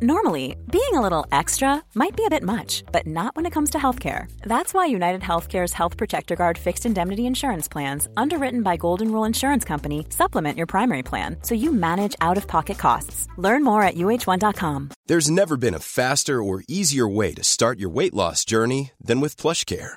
Normally, being a little extra might be a bit much, but not when it comes to healthcare. That's why United Healthcare's Health Protector Guard fixed indemnity insurance plans, underwritten by Golden Rule Insurance Company, supplement your primary plan so you manage out of pocket costs. Learn more at uh1.com. There's never been a faster or easier way to start your weight loss journey than with PlushCare.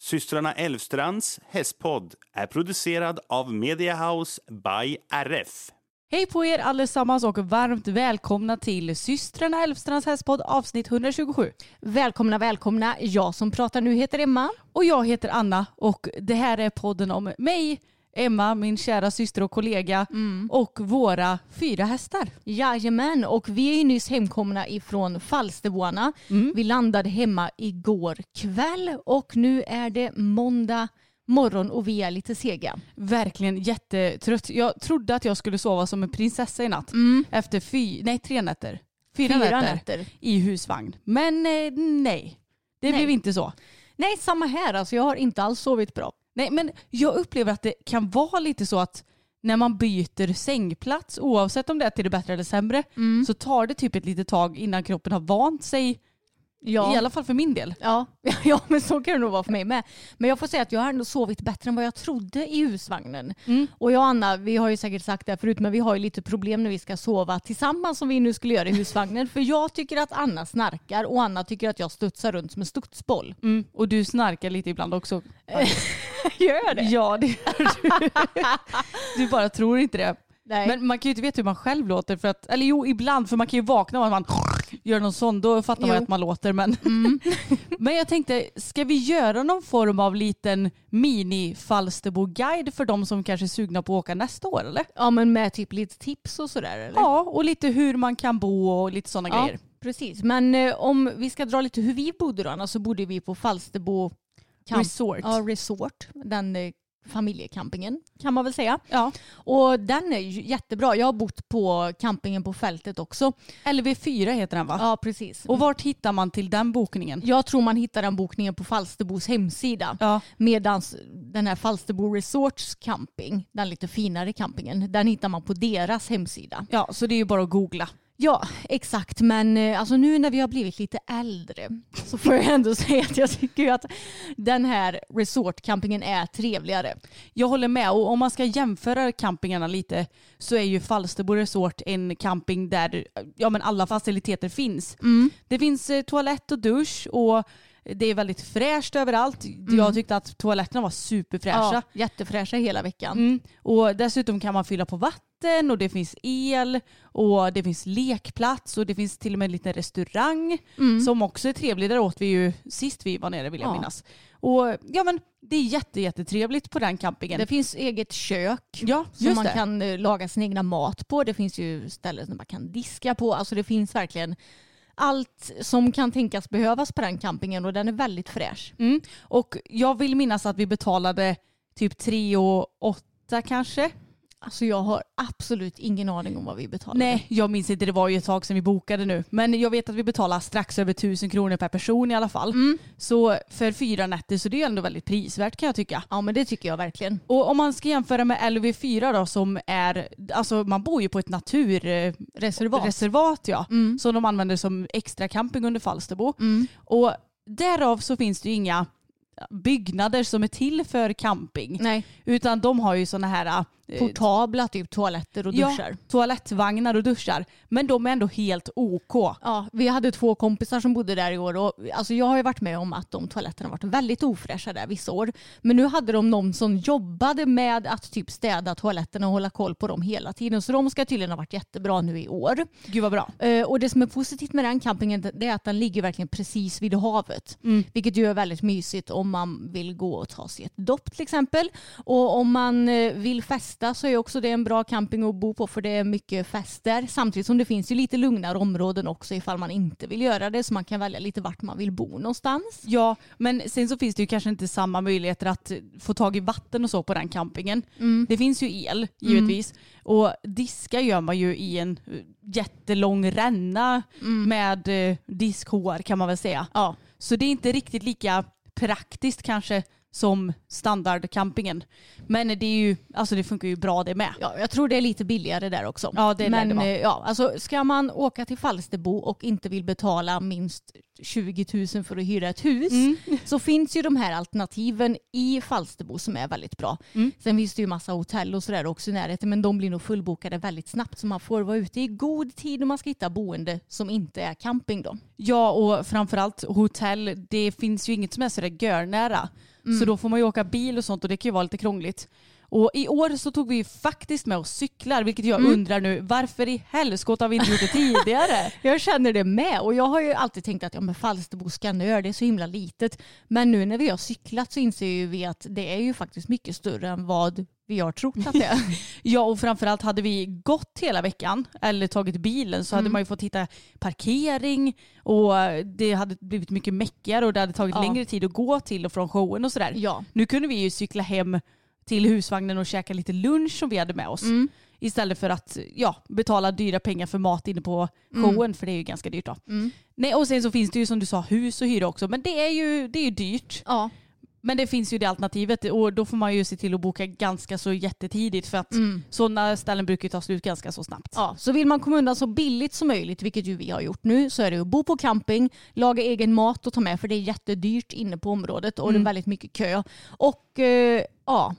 Systrarna Elvstrands hästpodd är producerad av Media House by RF. Hej på er allesammans och varmt välkomna till systrarna Elfstrands hästpodd avsnitt 127. Välkomna, välkomna. Jag som pratar nu heter Emma. Och jag heter Anna och det här är podden om mig, Emma, min kära syster och kollega och våra fyra hästar. Jajamän, och vi är ju nyss hemkomna ifrån Falsterboarna. Vi landade hemma igår kväll och nu är det måndag morgon och vi är lite sega. Verkligen jättetrött. Jag trodde att jag skulle sova som en prinsessa i natt efter fy, nej, tre nätter. Fyra, Mm. Fyra nätter, nätter. i husvagn. Men eh, nej, det Nej. blev inte så. Nej, samma här. Alltså, jag har inte alls sovit bra. Nej, men jag upplever att det kan vara lite så att när man byter sängplats, oavsett om det är till det bättre eller sämre, Mm. så tar det typ ett litet tag innan kroppen har vant sig. Ja. I alla fall för min del. Ja, ja, men så kan det nog vara för mig med. Men jag får säga att jag har ändå sovit bättre än vad jag trodde i husvagnen. Och jag och Anna, vi har ju säkert sagt det förut, men vi har ju lite problem när vi ska sova tillsammans som vi nu skulle göra i husvagnen. För jag tycker att Anna snarkar och Anna tycker att jag studsar runt som en studsboll. Mm. Och du snarkar lite ibland också. Gör jag det? Ja, det gör du. Du bara tror inte det. Nej. Men man kan ju inte veta hur man själv låter. För att, eller jo, ibland. För man kan ju vakna och man gör någon sån. Då fattar man Jo. att man låter. Men, men jag tänkte, ska vi göra någon form av liten mini-Falsterbo-guide för de som kanske är sugna på att åka nästa år? Eller? Ja, men med typ lite tips och sådär eller? Ja, och lite hur man kan bo och lite sådana Ja, grejer. precis. Men eh, om vi ska dra lite hur vi bodde då, så bodde vi på Falsterbo camp- Resort. Ja, resort. Den eh, familjecampingen kan man väl säga. Ja. Och den är ju jättebra. Jag har bott på campingen på fältet också. LV4 heter den va? Ja, precis. Och vart hittar man till den bokningen? jag tror man hittar den bokningen på Falsterbos hemsida. Ja. Medan den här Falsterbo Resorts camping, den lite finare campingen, den hittar man på deras hemsida. Ja, så det är ju bara att googla. Ja, exakt. Men eh, alltså nu när vi har blivit lite äldre så får jag ändå säga att jag tycker att den här resortcampingen är trevligare. Jag håller med och om man ska jämföra campingarna lite så är ju Falsterbo Resort en camping där ja, men alla faciliteter finns. Det finns eh, toalett och dusch och det är väldigt fräscht överallt. Jag tyckte att toaletterna var superfräscha. Ja, jättefräscha hela veckan. Mm. Och dessutom kan man fylla på vatten och det finns el och det finns lekplats och det finns till och med en liten restaurang som också är trevlig. Där åt vi ju sist vi var nere vill jag Ja. minnas. Och ja men det är jätte, jättetrevligt på den campingen. Det finns eget kök ja, som man det. kan eh, laga sin egna mat på. Det finns ju ställen som man kan diska på. Alltså det finns verkligen allt som kan tänkas behövas på den campingen och den är väldigt fräsch. Mm. Och jag vill minnas att vi betalade typ 3 och 8 kanske. Alltså jag har absolut ingen aning om vad vi betalade. Nej, jag minns inte. Det var ju ett tag sedan vi bokade nu. Men jag vet att vi betalar strax över 1000 kronor per person i alla fall. Så för fyra nätter så det är ändå väldigt prisvärt kan jag tycka. Ja men det tycker jag verkligen. Och om man ska jämföra med LV4 då som är, alltså man bor ju på ett naturreservat. Reservat. ja. Mm. Som de använder som extra camping under Falsterbo. Och därav så finns det ju inga byggnader som är till för camping. Nej, Utan de har ju sådana här portabla typ toaletter och ja, duschar. toalettvagnar och duschar. Men de är ändå helt OK. Ja, vi hade två kompisar som bodde där i år och alltså jag har ju varit med om att de toaletterna varit väldigt ofräscha där vissa år. Men nu hade de någon som jobbade med att typ städa toaletterna och hålla koll på dem hela tiden. Så de ska tydligen ha varit jättebra nu i år. Gud vad bra. Eh, och det som är positivt med den campingen är att den ligger verkligen precis vid havet. Vilket ju är väldigt mysigt om man vill gå och ta sig ett dopp till exempel. Och om man eh, vill festa festa så är också det en bra camping att bo på för det är mycket fester. Samtidigt som det finns ju lite lugnare områden också ifall man inte vill göra det så man kan välja lite vart man vill bo någonstans. Ja, men sen så finns det ju kanske inte samma möjligheter att få tag i vatten och så på den campingen. Det finns ju el givetvis och diska gör man ju i en eh, jättelång ränna med eh, diskhår kan man väl säga. Ja. Så det är inte riktigt lika praktiskt kanske som standardcampingen. Men det, är ju, alltså det funkar ju bra det med. Ja, jag tror det är lite billigare där också. Ja, det Men det eh, ja, alltså, ska man åka till Falsterbo och inte vill betala minst 20 000 för att hyra ett hus Mm. så finns ju de här alternativen i Falsterbo som är väldigt bra. Mm. Sen finns det ju massa hotell och sådär också i närheten men de blir nog fullbokade väldigt snabbt så man får vara ute i god tid om man ska hitta boende som inte är camping då. Ja och framförallt hotell, det finns ju inget som är sådär görnära. Så då får man ju åka bil och sånt och det kan ju vara lite krångligt. Och i år så tog vi ju faktiskt med oss cyklar vilket jag undrar nu varför i helskotta har vi inte gjort det tidigare? Jag känner det med och jag har ju alltid tänkt att ja, men Falsterbo Skanör det är så himla litet. Men nu när vi har cyklat så inser ju vi att det är ju faktiskt mycket större än vad vi har trott att det är. Ja och framförallt hade vi gått hela veckan eller tagit bilen så hade man ju fått hitta parkering och det hade blivit mycket mäckigare och det hade tagit Ja. längre tid att gå till och från showen och sådär. Ja. Nu kunde vi ju cykla hem till husvagnen och käka lite lunch som vi hade med oss. Mm. Istället för att ja, betala dyra pengar för mat inne på showen för det är ju ganska dyrt då. Mm. Nej, och sen så finns det ju som du sa hus och hyra också men det är ju, det är ju dyrt. Ja. Men det finns ju det alternativet och då får man ju se till att boka ganska så jättetidigt för att Mm. sådana ställen brukar ta slut ganska så snabbt. Ja, så vill man komma undan så billigt som möjligt, vilket ju vi har gjort nu, så är det att bo på camping, laga egen mat och ta med, för det är jättedyrt inne på området och det är väldigt mycket kö. Och eh, ja,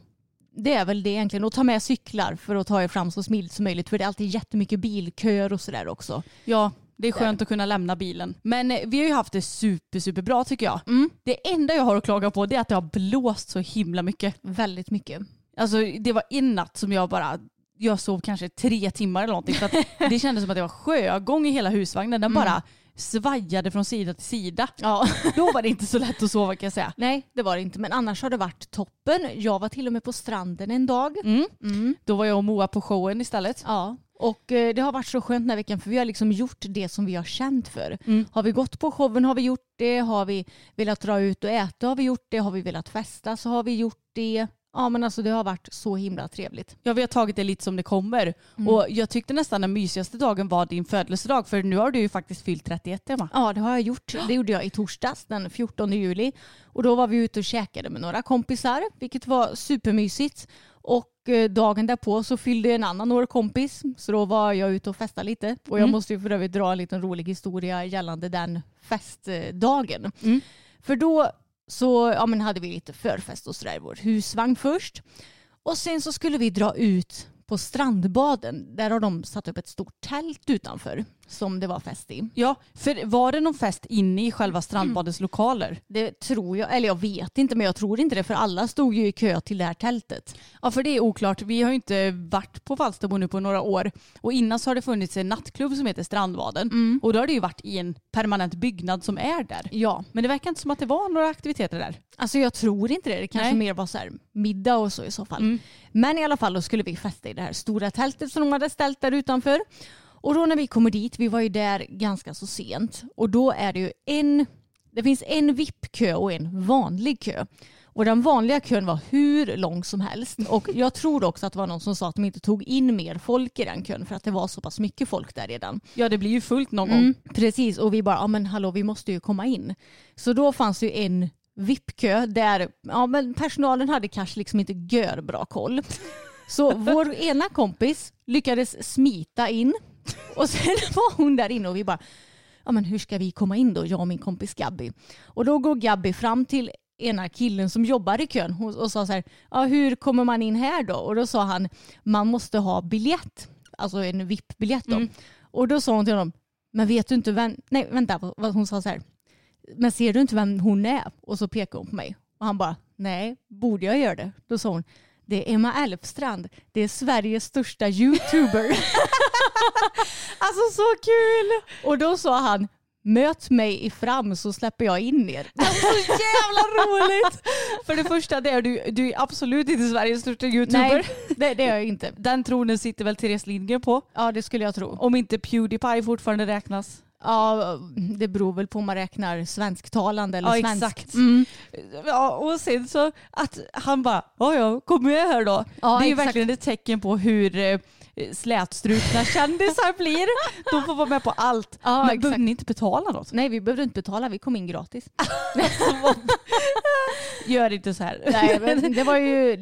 det är väl det egentligen. Och ta med cyklar för att ta er fram så smidigt som möjligt, för det är alltid jättemycket bilköer och sådär också. Ja, det är skönt att kunna lämna bilen. Men eh, vi har ju haft det super, super bra tycker jag. Mm. Det enda jag har att klaga på det är att det har blåst så himla mycket. Väldigt mycket. Alltså det var en natt som jag bara jag sov kanske tre timmar eller någonting. Att det kändes som att det var sjögång i hela husvagnen. Den bara svajade från sida till sida. Ja. Då var det inte så lätt att sova kan jag säga. Nej, det var det inte. Men annars har det varit toppen. Jag var till och med på stranden en dag. Mm. Mm. Då var jag och Moa på showen istället. Ja, och eh, det har varit så skönt den här veckan för vi har liksom gjort det som vi har känt för. Mm. Har vi gått på showen har vi gjort det, har vi velat dra ut och äta har vi gjort det, har vi velat festa så har vi gjort det. Ja men alltså det har varit så himla trevligt. Ja, vi har tagit det lite som det kommer. Och jag tyckte nästan den mysigaste dagen var din födelsedag. För nu har du ju faktiskt fyllt 31 Emma. Ja det har jag gjort. Det gjorde jag i torsdags den 14 juli. Och då var vi ute och käkade med några kompisar vilket var supermysigt. Och dagen därpå så fyllde en annan år kompis så då var jag ute och festade lite. Och jag Mm. måste ju för övrigt dra en liten rolig historia gällande den festdagen. Mm. För då så ja, men hade vi lite förfest och sådär i vår husvagn först. Och sen så skulle vi dra ut på strandbaden. Där har de satt upp ett stort tält utanför som det var fest i. Ja, för var det någon fest inne i själva strandbadets lokaler? Det tror jag, eller jag vet inte men jag tror inte det för alla stod ju i kö till det här tältet. Ja, för det är oklart. Vi har ju inte varit på Falsterbo nu på några år. Och innan så har det funnits en nattklubb som heter Strandbaden. Och då har det ju varit i en permanent byggnad som är där. Ja, Men det verkar inte som att det var några aktiviteter där. alltså jag tror inte det. Det kanske Nej. mer var så här middag och så i så fall. Mm. Men i alla fall då skulle vi festa i det här stora tältet som de hade ställt där utanför. Och då när vi kommer dit, vi var ju där ganska så sent och då är det ju en, det finns en VIP-kö och en vanlig kö. Och den vanliga kön var hur lång som helst. Och jag tror också att det var någon som sa att de inte tog in mer folk i den kön för att det var så pass mycket folk där redan. Ja, det blir ju fullt någon gång. Mm, precis, och vi bara, ja men hallå vi måste ju komma in. Så då fanns ju en VIP-kö där ja, men personalen hade kanske liksom inte gör bra koll. Så vår ena kompis lyckades smita in och sen var hon där inne och vi bara, ja men hur ska vi komma in då, jag och min kompis Gabby. Och då går Gabby fram till ena killen som jobbar i kön och, och sa så här, ja hur kommer man in här då? Och då sa han, man måste ha biljett, alltså en VIP-biljett då. Och då sa hon till honom, men vet du inte vem, nej vänta, hon sa så här, men ser du inte vem hon är? Och så pekade hon på mig. Och han bara, nej, borde jag göra det? Då sa hon, det är Emma Elfstrand, det är Sveriges största YouTuber. Alltså så kul! och då sa han, möt mig i fram så släpper jag in er. Så jävla roligt! För det första, det är du, du är absolut inte Sveriges största youtuber. Nej, det, det är jag inte. Den tronen sitter väl Therese Lindgren på. Ja, det skulle jag tro. Om inte Pewdiepie fortfarande räknas. Ja, det beror väl på om man räknar svensktalande eller Ja, svensk. exakt. Mm. Ja, och sen så att han bara, ja ja, kom med här då. Ja, det är ju verkligen ett tecken på hur eh, slätstrukna kändisar blir. De får vara med på allt. Ja, Men behöver ni inte betala något? Nej, vi behövde inte betala. Vi kom in gratis. Gör inte så här. Nej, det var ju,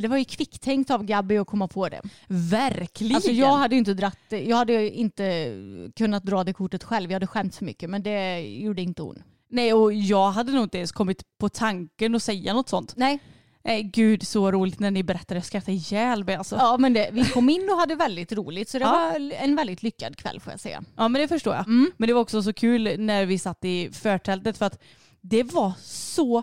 det var ju kvicktänkt av Gabby att komma på det. Verkligen. Alltså jag hade inte dratt, jag hade inte kunnat dra det kortet själv. Jag hade skämt för mycket, men det gjorde inte hon. Nej, och jag hade nog inte ens kommit på tanken att säga något sånt. Nej. Nej, gud så roligt när ni berättade. Jag skrattade ihjäl mig alltså. Ja, men det, vi kom in och hade väldigt roligt, så det Ja. var en väldigt lyckad kväll får jag säga. Ja men det förstår jag. Mm. Men det var också så kul när vi satt i förtältet för att det var så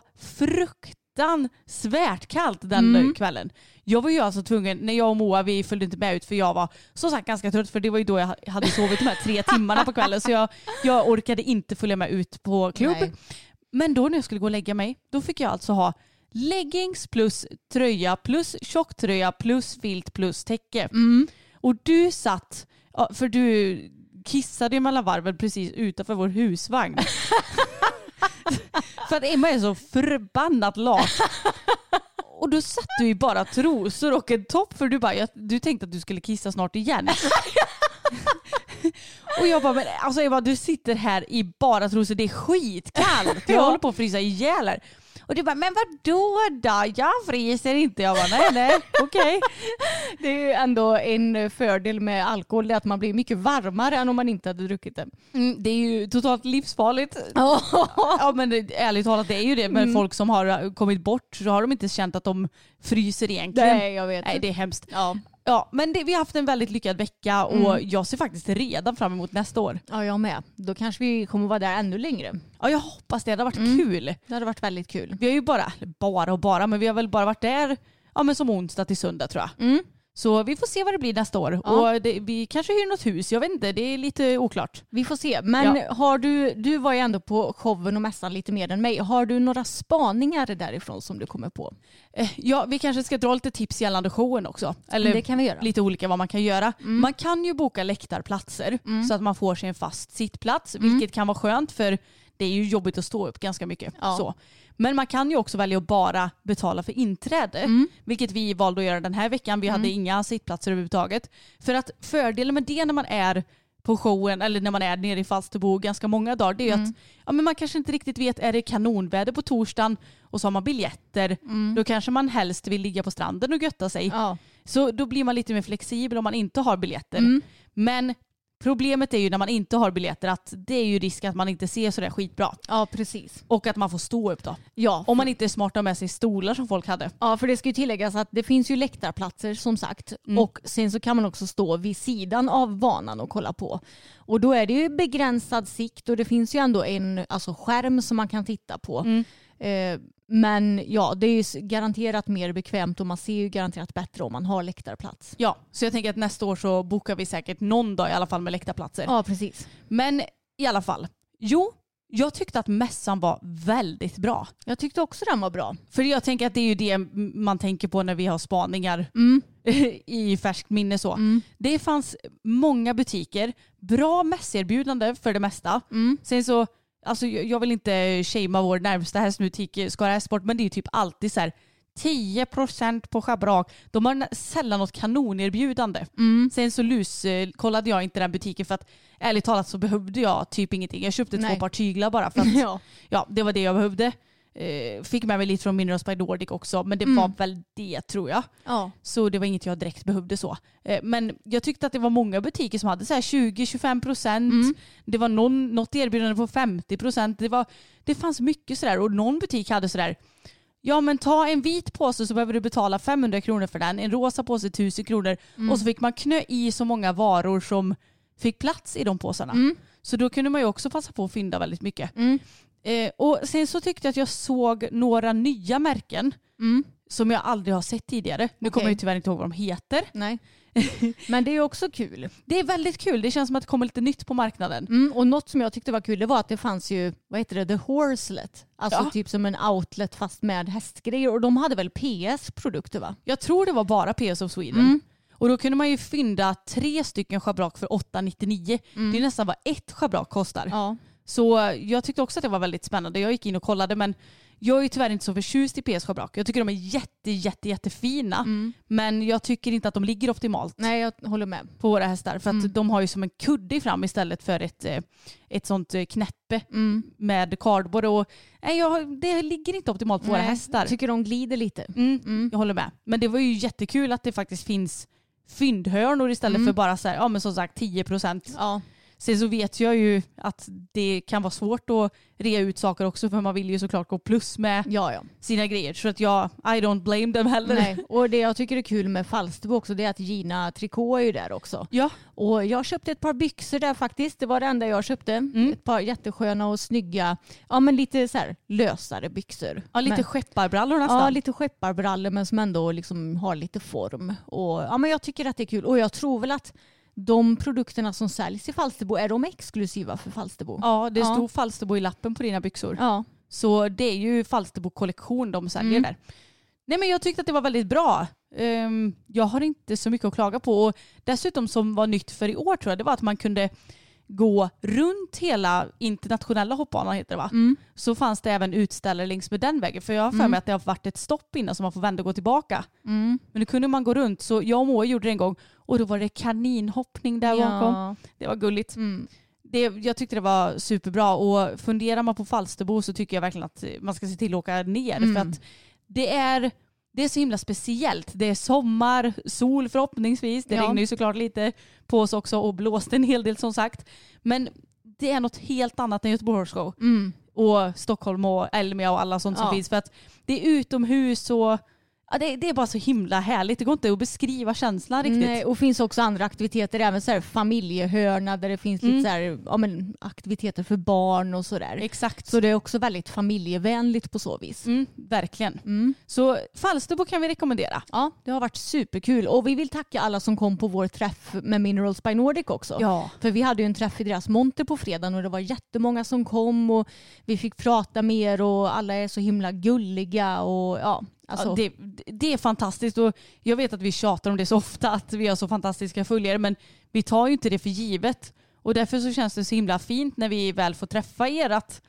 fruktansvärt kallt den Mm. kvällen. Jag var ju alltså tvungen, när jag och Moa vi följde inte med ut för jag var som sagt ganska trött för det var ju då jag hade sovit de här tre timmarna på kvällen så jag, jag orkade inte följa med ut på klubb. Nej. Men då när jag skulle gå och lägga mig då fick jag alltså ha leggings plus tröja plus tjocktröja plus filt plus täcke. Mm. Och du satt, för du kissade ju mellan varven precis utanför vår husvagn. för att Emma är så förbannat lat. Och då satt du i bara trosor och en topp för du bara, jag, du tänkte att du skulle kissa snart igen. och jag bara, men alltså Emma du sitter här i bara trosor, det är skitkallt. Jag Ja. håller på att frysa ihjäl här. Och du bara, men vadå då? Jag fryser inte. Jag bara, nej nej, okej. Det är ju ändå en fördel med alkohol, det är att man blir mycket varmare än om man inte hade druckit det. Mm, det är ju totalt livsfarligt. Ja men ärligt talat det är ju det. Men Mm. folk som har kommit bort så har de inte känt att de fryser egentligen. Nej, jag vet. Nej det är hemskt. Ja. Ja men det, vi har haft en väldigt lyckad vecka och Mm. jag ser faktiskt redan fram emot nästa år. ja, jag med. Då kanske vi kommer vara där ännu längre. Ja jag hoppas det, det har varit Mm. kul. Det hade varit väldigt kul. Vi har ju bara, bara och bara, men vi har väl bara varit där ja, men som onsdag till söndag tror jag. Mm. Så vi får se vad det blir nästa år. Ja. Och det, vi kanske hyr något hus, jag vet inte, det är lite oklart. Vi får se. Men har du, du var ju ändå på showen och mässan lite mer än mig. Har du några spaningar därifrån som du kommer på? Eh, Ja, vi kanske ska dra lite tips gällande showen också. Eller det kan vi göra. Mm. lite olika vad man kan göra. Man kan ju boka läktarplatser så att man får sig en fast sittplats, vilket kan vara skönt för det är ju jobbigt att stå upp ganska mycket. Ja. Så. Men man kan ju också välja att bara betala för inträde, Mm. vilket vi valde att göra den här veckan. Vi hade inga sittplatser överhuvudtaget. För att fördelen med det när man är på showen eller när man är nere i Falsterbo ganska många dagar det är ju Mm. att ja, men man kanske inte riktigt vet, är det kanonväder på torsdagen och så har man biljetter, då kanske man helst vill ligga på stranden och götta sig. Mm. Ja. Så då blir man lite mer flexibel om man inte har biljetter. Mm. Men problemet är ju när man inte har biljetter att det är ju risk att man inte ser sådär skitbra. ja, precis. Och att man får stå upp då. Ja, Om man inte är smart och har med sig stolar som folk hade. Ja, för det ska ju tilläggas att det finns ju läktarplatser som sagt Mm. och sen så kan man också stå vid sidan av banan och kolla på. Och då är det ju begränsad sikt och det finns ju ändå en alltså, skärm som man kan titta på. Mm. Eh, men ja, det är ju garanterat mer bekvämt och man ser ju garanterat bättre om man har läktarplats. Ja, så jag tänker att nästa år så bokar vi säkert någon dag i alla fall med läktarplatser. Ja, precis. Men i alla fall. Jo, jag tyckte att mässan var väldigt bra. Jag tyckte också den var bra. För jag tänker att det är ju det man tänker på när vi har spaningar Mm. i färskt minne så. Det fanns många butiker, bra mässerbjudande för det mesta. Mm. Sen så, alltså jag vill inte shamea vår närmsta hästbutik Skara Hästsport men det är ju typ alltid så här 10% på schabrak. De har sällan något kanonerbjudande. Mm. Sen så lus eh, kollade jag inte den butiken för att ärligt talat så behövde jag typ ingenting. Jag köpte Nej. två par tyglar bara för att Ja. ja, det var det jag behövde. Eh, fick med mig lite från Minerals by Nordic också men det Mm. var väl det tror jag. Ja. Så det var inget jag direkt behövde så. Eh, Men jag tyckte att det var många butiker som hade så här 20-25 procent. Mm. Det var någon, något erbjudande på 50 procent. Det, var- det fanns mycket sådär och någon butik hade sådär Ja men ta en vit påse så behöver du betala 500 kronor för den. En rosa påse 1000 kronor. Och så fick man knö i så många varor som fick plats i de påsarna. Så då kunde man ju också passa på att fynda väldigt mycket. Mm. Eh, och sen så tyckte jag att jag såg några nya märken Mm. som jag aldrig har sett tidigare. Nu kommer Okej. jag tyvärr inte ihåg vad de heter. Nej. Men det är också kul. Det är väldigt kul. Det känns som att det kommer lite nytt på marknaden. Mm, och något som jag tyckte var kul det var att det fanns ju, vad heter det, The Horselet. Alltså Ja. typ som en outlet fast med hästgrejer. Och de hade väl PS produkter va? Jag tror det var bara PS of Sweden. Mm. Och då kunde man ju fynda tre stycken schabrak för 899. Det är nästan vad ett schabrak kostar. Ja. Så jag tyckte också att det var väldigt spännande. Jag gick in och kollade men jag är ju tyvärr inte så förtjust i PS schabrak. Jag tycker de är jätte, jätte, jättefina. Men jag tycker inte att de ligger optimalt Nej jag håller med. på våra hästar. För att de har ju som en kudde fram istället för ett, eh, ett sånt eh, knäppe Mm. med cardboard. Och, nej, jag, det ligger inte optimalt på våra Nej, hästar. Tycker de glider lite. Mm, Jag håller med. Men det var ju jättekul att det faktiskt finns fyndhörnor istället för bara så här, ja men som sagt 10 procent. Ja. Sen så vet jag ju att det kan vara svårt att rea ut saker också för man vill ju såklart gå plus med Ja, ja. sina grejer. Så att jag, I don't blame them heller. Nej. Och det jag tycker är kul med Falsterbo också det är att Gina Tricot är ju där också. Ja, Och jag köpte ett par byxor där faktiskt. Det var det enda jag köpte. Mm. Ett par jättesköna och snygga, ja men lite så här lösare byxor. ja lite men, skepparbrallor nästan. Ja, lite skepparbrallor men som ändå liksom har lite form. Och, ja, men jag tycker att det är kul. Och jag tror väl att de produkterna som säljs i Falsterbo, är de exklusiva för Falsterbo? Ja, det Ja. stod Falsterbo i lappen på dina byxor. Ja. Så det är ju Falsterbo kollektion de säljer Mm. där. Nej men jag tyckte att det var väldigt bra. Ehm, jag har inte så mycket att klaga på. Och dessutom som var nytt för i år tror jag, det var att man kunde gå runt hela internationella hoppbanan heter det va? Mm. Så fanns det även utställare längs med den vägen. För jag har för mig att det har varit ett stopp innan så man får vända och gå tillbaka. Mm. Men nu kunde man gå runt så jag och Moa gjorde det en gång och då var det kaninhoppning där bakom. Ja. Det var gulligt. Mm. Det, jag tyckte det var superbra och funderar man på Falsterbo så tycker jag verkligen att man ska se till att åka ner Mm. för att det är, det är så himla speciellt. Det är sommar, sol förhoppningsvis. Det Ja. regnar ju såklart lite på oss också och blåste en hel del som sagt. Men det är något helt annat än Göteborg Horse Show Mm. och Stockholm och Elmia och alla sånt som Ja. finns. För att det är utomhus och ja, det, det är bara så himla härligt. Det går inte att beskriva känslan riktigt. Nej, och finns också andra aktiviteter, även så här familjehörna där det finns Mm. lite så här, ja, men, aktiviteter för barn och sådär. Exakt. Så det är också väldigt familjevänligt på så vis. Mm, verkligen. Mm. Så Falsterbo kan vi rekommendera. Ja, det har varit superkul och vi vill tacka alla som kom på vår träff med Minerals by Nordic också. Ja. För vi hade ju en träff i deras monter på fredagen och det var jättemånga som kom och vi fick prata med er och alla är så himla gulliga och ja, alltså. Ja, det, det är fantastiskt och jag vet att vi tjatar om det så ofta att vi har så fantastiska följare men vi tar ju inte det för givet och därför så känns det så himla fint när vi väl får träffa er att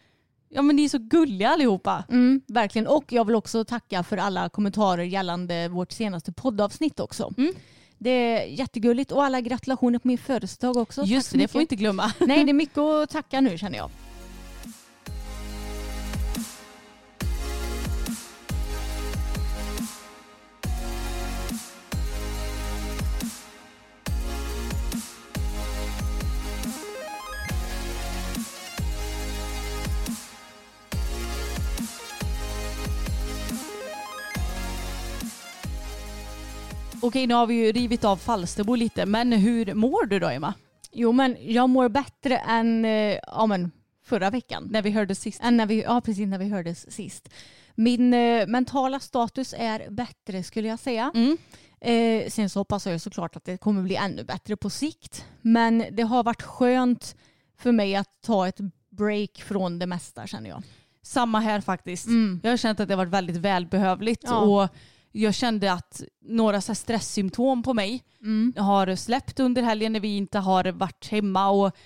ja men ni är så gulliga allihopa. Mm, verkligen. Och jag vill också tacka för alla kommentarer gällande vårt senaste poddavsnitt också. Mm. Det är jättegulligt och alla gratulationer på min födelsedag också. Just Tack det, det får vi inte glömma. Nej, det är mycket att tacka nu känner jag. Okej nu har vi ju rivit av Falsterbo lite men hur mår du då Emma? Jo, men jag mår bättre än eh, ja, men förra veckan. När vi hörde sist. Än när vi, ja, precis när vi hördes sist. Min eh, mentala status är bättre skulle jag säga. Mm. Eh, sen så hoppas jag såklart att det kommer bli ännu bättre på sikt. Men det har varit skönt för mig att ta ett break från det mesta känner jag. Samma här faktiskt. Mm. Jag har känt att det har varit väldigt välbehövligt Ja. och jag kände att några så stresssymptom på mig Mm. har släppt under helgen när vi inte har varit hemma. Och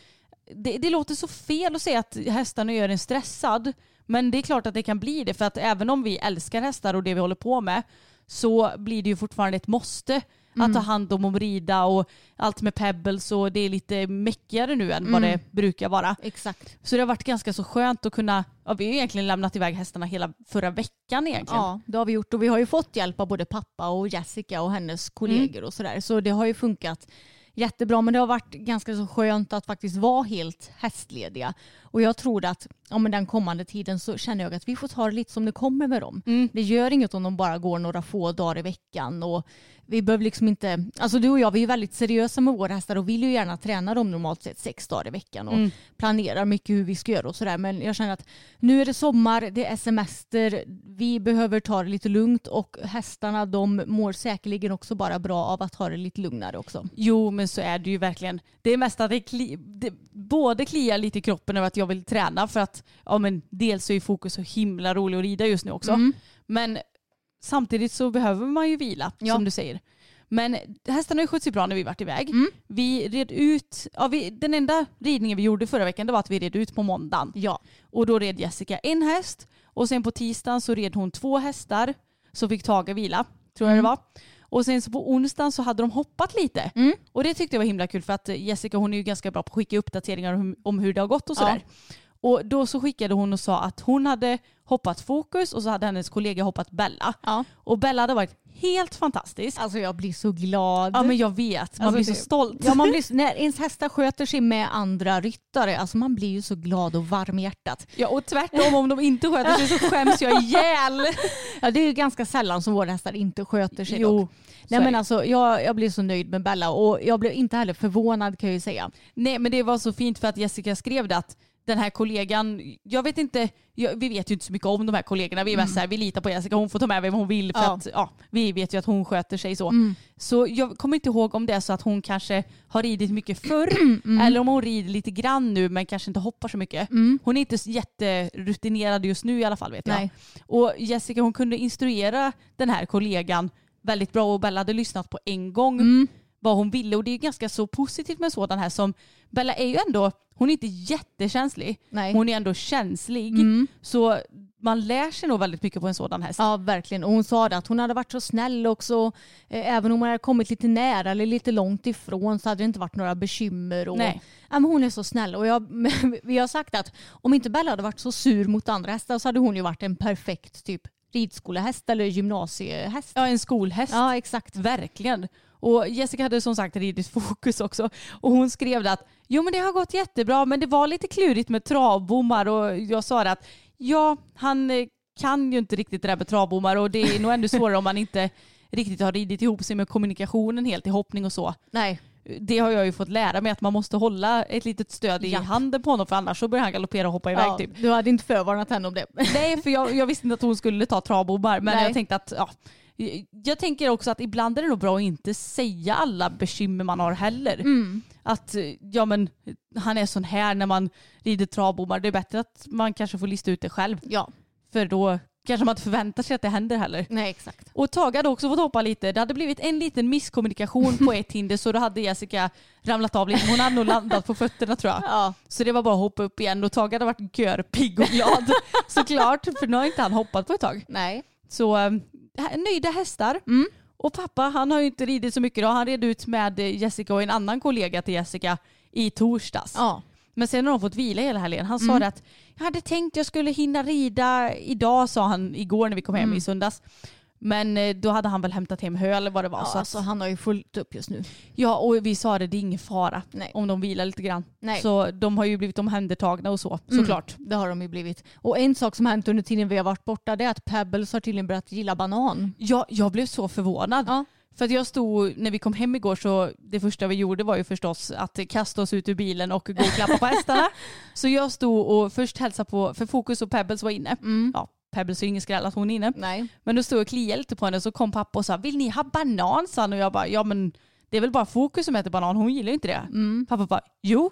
det, det låter så fel att säga att hästarna gör en stressad. Men det är klart att det kan bli det. För att även om vi älskar hästar och det vi håller på med så blir det ju fortfarande ett måste att ta hand om och rida och allt med pebbles och det är lite mäckigare nu än vad det brukar vara. Exakt. Så det har varit ganska så skönt att kunna, ja, vi har egentligen lämnat iväg hästarna hela förra veckan egentligen. Ja, det har vi gjort och vi har ju fått hjälp av både pappa och Jessica och hennes kollegor och sådär. Så det har ju funkat jättebra men det har varit ganska så skönt att faktiskt vara helt hästlediga. Och jag tror att ja, men den kommande tiden så känner jag att vi får ta det lite som det kommer med dem. Mm. Det gör inget om de bara går några få dagar i veckan. Och vi behöver liksom inte, alltså du och jag vi är väldigt seriösa med våra hästar och vill ju gärna träna dem normalt sett sex dagar i veckan och Mm. planerar mycket hur vi ska göra och sådär. Men jag känner att nu är det sommar, det är semester, vi behöver ta det lite lugnt och hästarna de mår säkerligen också bara bra av att ha det lite lugnare också. Jo men så är det ju verkligen. Det är mest att det, kli, det både kliar lite i kroppen över att jag vill träna för att ja, men dels är fokus så himla rolig att rida just nu också. Mm. Men samtidigt så behöver man ju vila Ja. som du säger. Men hästarna har ju skött sig bra när vi varit iväg. Mm. Vi red ut, ja, vi, den enda ridningen vi gjorde förra veckan det var att vi red ut på måndagen. Ja. Och då red Jessica en häst och sen på tisdagen så red hon två hästar så fick Tage vila, tror jag det var. Och sen så på onsdagen så hade de hoppat lite. Mm. Och det tyckte jag var himla kul för att Jessica hon är ju ganska bra på att skicka uppdateringar om, om hur det har gått och sådär. Och då så skickade hon och sa att hon hade hoppat fokus och så hade hennes kollega hoppat Bella. Ja. Och Bella hade varit helt fantastisk. Alltså jag blir så glad. Ja men jag vet, man Alltså, blir så det- stolt. Ja, man blir, när ens hästar sköter sig med andra ryttare, alltså man blir ju så glad och varm i hjärtat. Ja och tvärtom om de inte sköter sig så skäms jag ihjäl. Ja, det är ju ganska sällan som våra hästar inte sköter sig. Jo, dock. Nej, men alltså, jag, jag blir så nöjd med Bella och jag blev inte heller förvånad kan jag ju säga. Nej men det var så fint för att Jessica skrev det att den här kollegan, jag vet inte, jag, vi vet ju inte så mycket om de här kollegorna. Vi är mest så här, vi litar på Jessica, hon får ta med vem hon vill för Ja. att ja, vi vet ju att hon sköter sig så. Så jag kommer inte ihåg om det är så att hon kanske har ridit mycket förr eller om hon rider lite grann nu men kanske inte hoppar så mycket. Hon är inte så jätterutinerad just nu i alla fall vet jag. Nej. Och Jessica hon kunde instruera den här kollegan väldigt bra och Bella hade lyssnat på en gång Mm. Vad hon ville och det är ganska så positivt med sådan här som Bella är ju ändå, hon är inte jättekänslig. Nej. Hon är ändå känslig. Mm. Så man lär sig nog väldigt mycket på en sådan häst. Ja, verkligen. Och hon sa det att hon hade varit så snäll också. Eh, Även om hon hade kommit lite nära eller lite långt ifrån så hade det inte varit några bekymmer. Och, Nej. Ja, men hon är så snäll. Och jag, vi har sagt att om inte Bella hade varit så sur mot andra hästar så hade hon ju varit en perfekt typ ridskolehäst eller gymnasiehäst. Ja, en skolhäst. Ja, exakt. Verkligen. Och Jessica hade som sagt ridit fokus också. Och hon skrev att jo men det har gått jättebra men det var lite klurigt med travbommar och jag sa att ja han eh, kan ju inte riktigt det där med travbommar och det är nog ännu svårare om man inte riktigt har ridit ihop sig med kommunikationen helt i hoppning och så. Nej. Det har jag ju fått lära mig att man måste hålla ett litet stöd i Japp. handen på honom för annars så börjar han galoppera och hoppa iväg Ja, typ. Du hade inte förvarnat henne om det. Nej, för jag, jag visste inte att hon skulle ta travbommar. Men Nej. jag tänkte att, ja. Jag tänker också att ibland är det nog bra att inte säga alla bekymmer man har heller. Mm. Att ja men han är sån här när man rider travbommar. Det är bättre att man kanske får lista ut det själv. Ja, För då kanske man inte förväntar sig att det händer heller. nej exakt. Och Tage hade också fått hoppa lite. Det hade blivit en liten misskommunikation på ett hinder så då hade Jessica ramlat av lite. Hon hade nog landat på fötterna tror jag. Ja. Så det var bara att hoppa upp igen och Tage hade varit görpigg och glad. Såklart, för nu har inte han hoppat på ett tag. Nej. Så eh, nöjda hästar. Mm. Och pappa han har ju inte ridit så mycket då. Han red ut med eh, Jessica och en annan kollega till Jessica i torsdags. Ja. Men sen har de fått vila hela helgen. Han sa Mm. det att jag hade tänkt jag skulle hinna rida idag sa han igår när vi kom hem Mm. i söndags. Men eh, då hade han väl hämtat hem hö eller vad det var. Ja, så alltså, han har ju fullt upp just nu. ja och vi sa det, det är ingen fara Nej. om de vilar lite grann. Nej. Så de har ju blivit omhändertagna och så Mm. såklart. Det har de ju blivit. Och en sak som har hänt under tiden vi har varit borta det är att Pebbles har tydligen börjat gilla banan. Ja, jag blev så förvånad. Ja. För att jag stod, när vi kom hem igår så det första vi gjorde var ju förstås att kasta oss ut ur bilen och gå och klappa på hästarna. Så jag stod och först hälsade på, för Fokus och Pebbles var inne. Mm. Ja, Pebbles är ju ingen skräll att hon är inne. Nej. Men då stod jag och kliade lite på henne så kom pappa och sa vill ni ha banan? sa han och jag bara ja men det är väl bara Fokus som äter banan, hon gillar ju inte det. Mm. Pappa bara jo.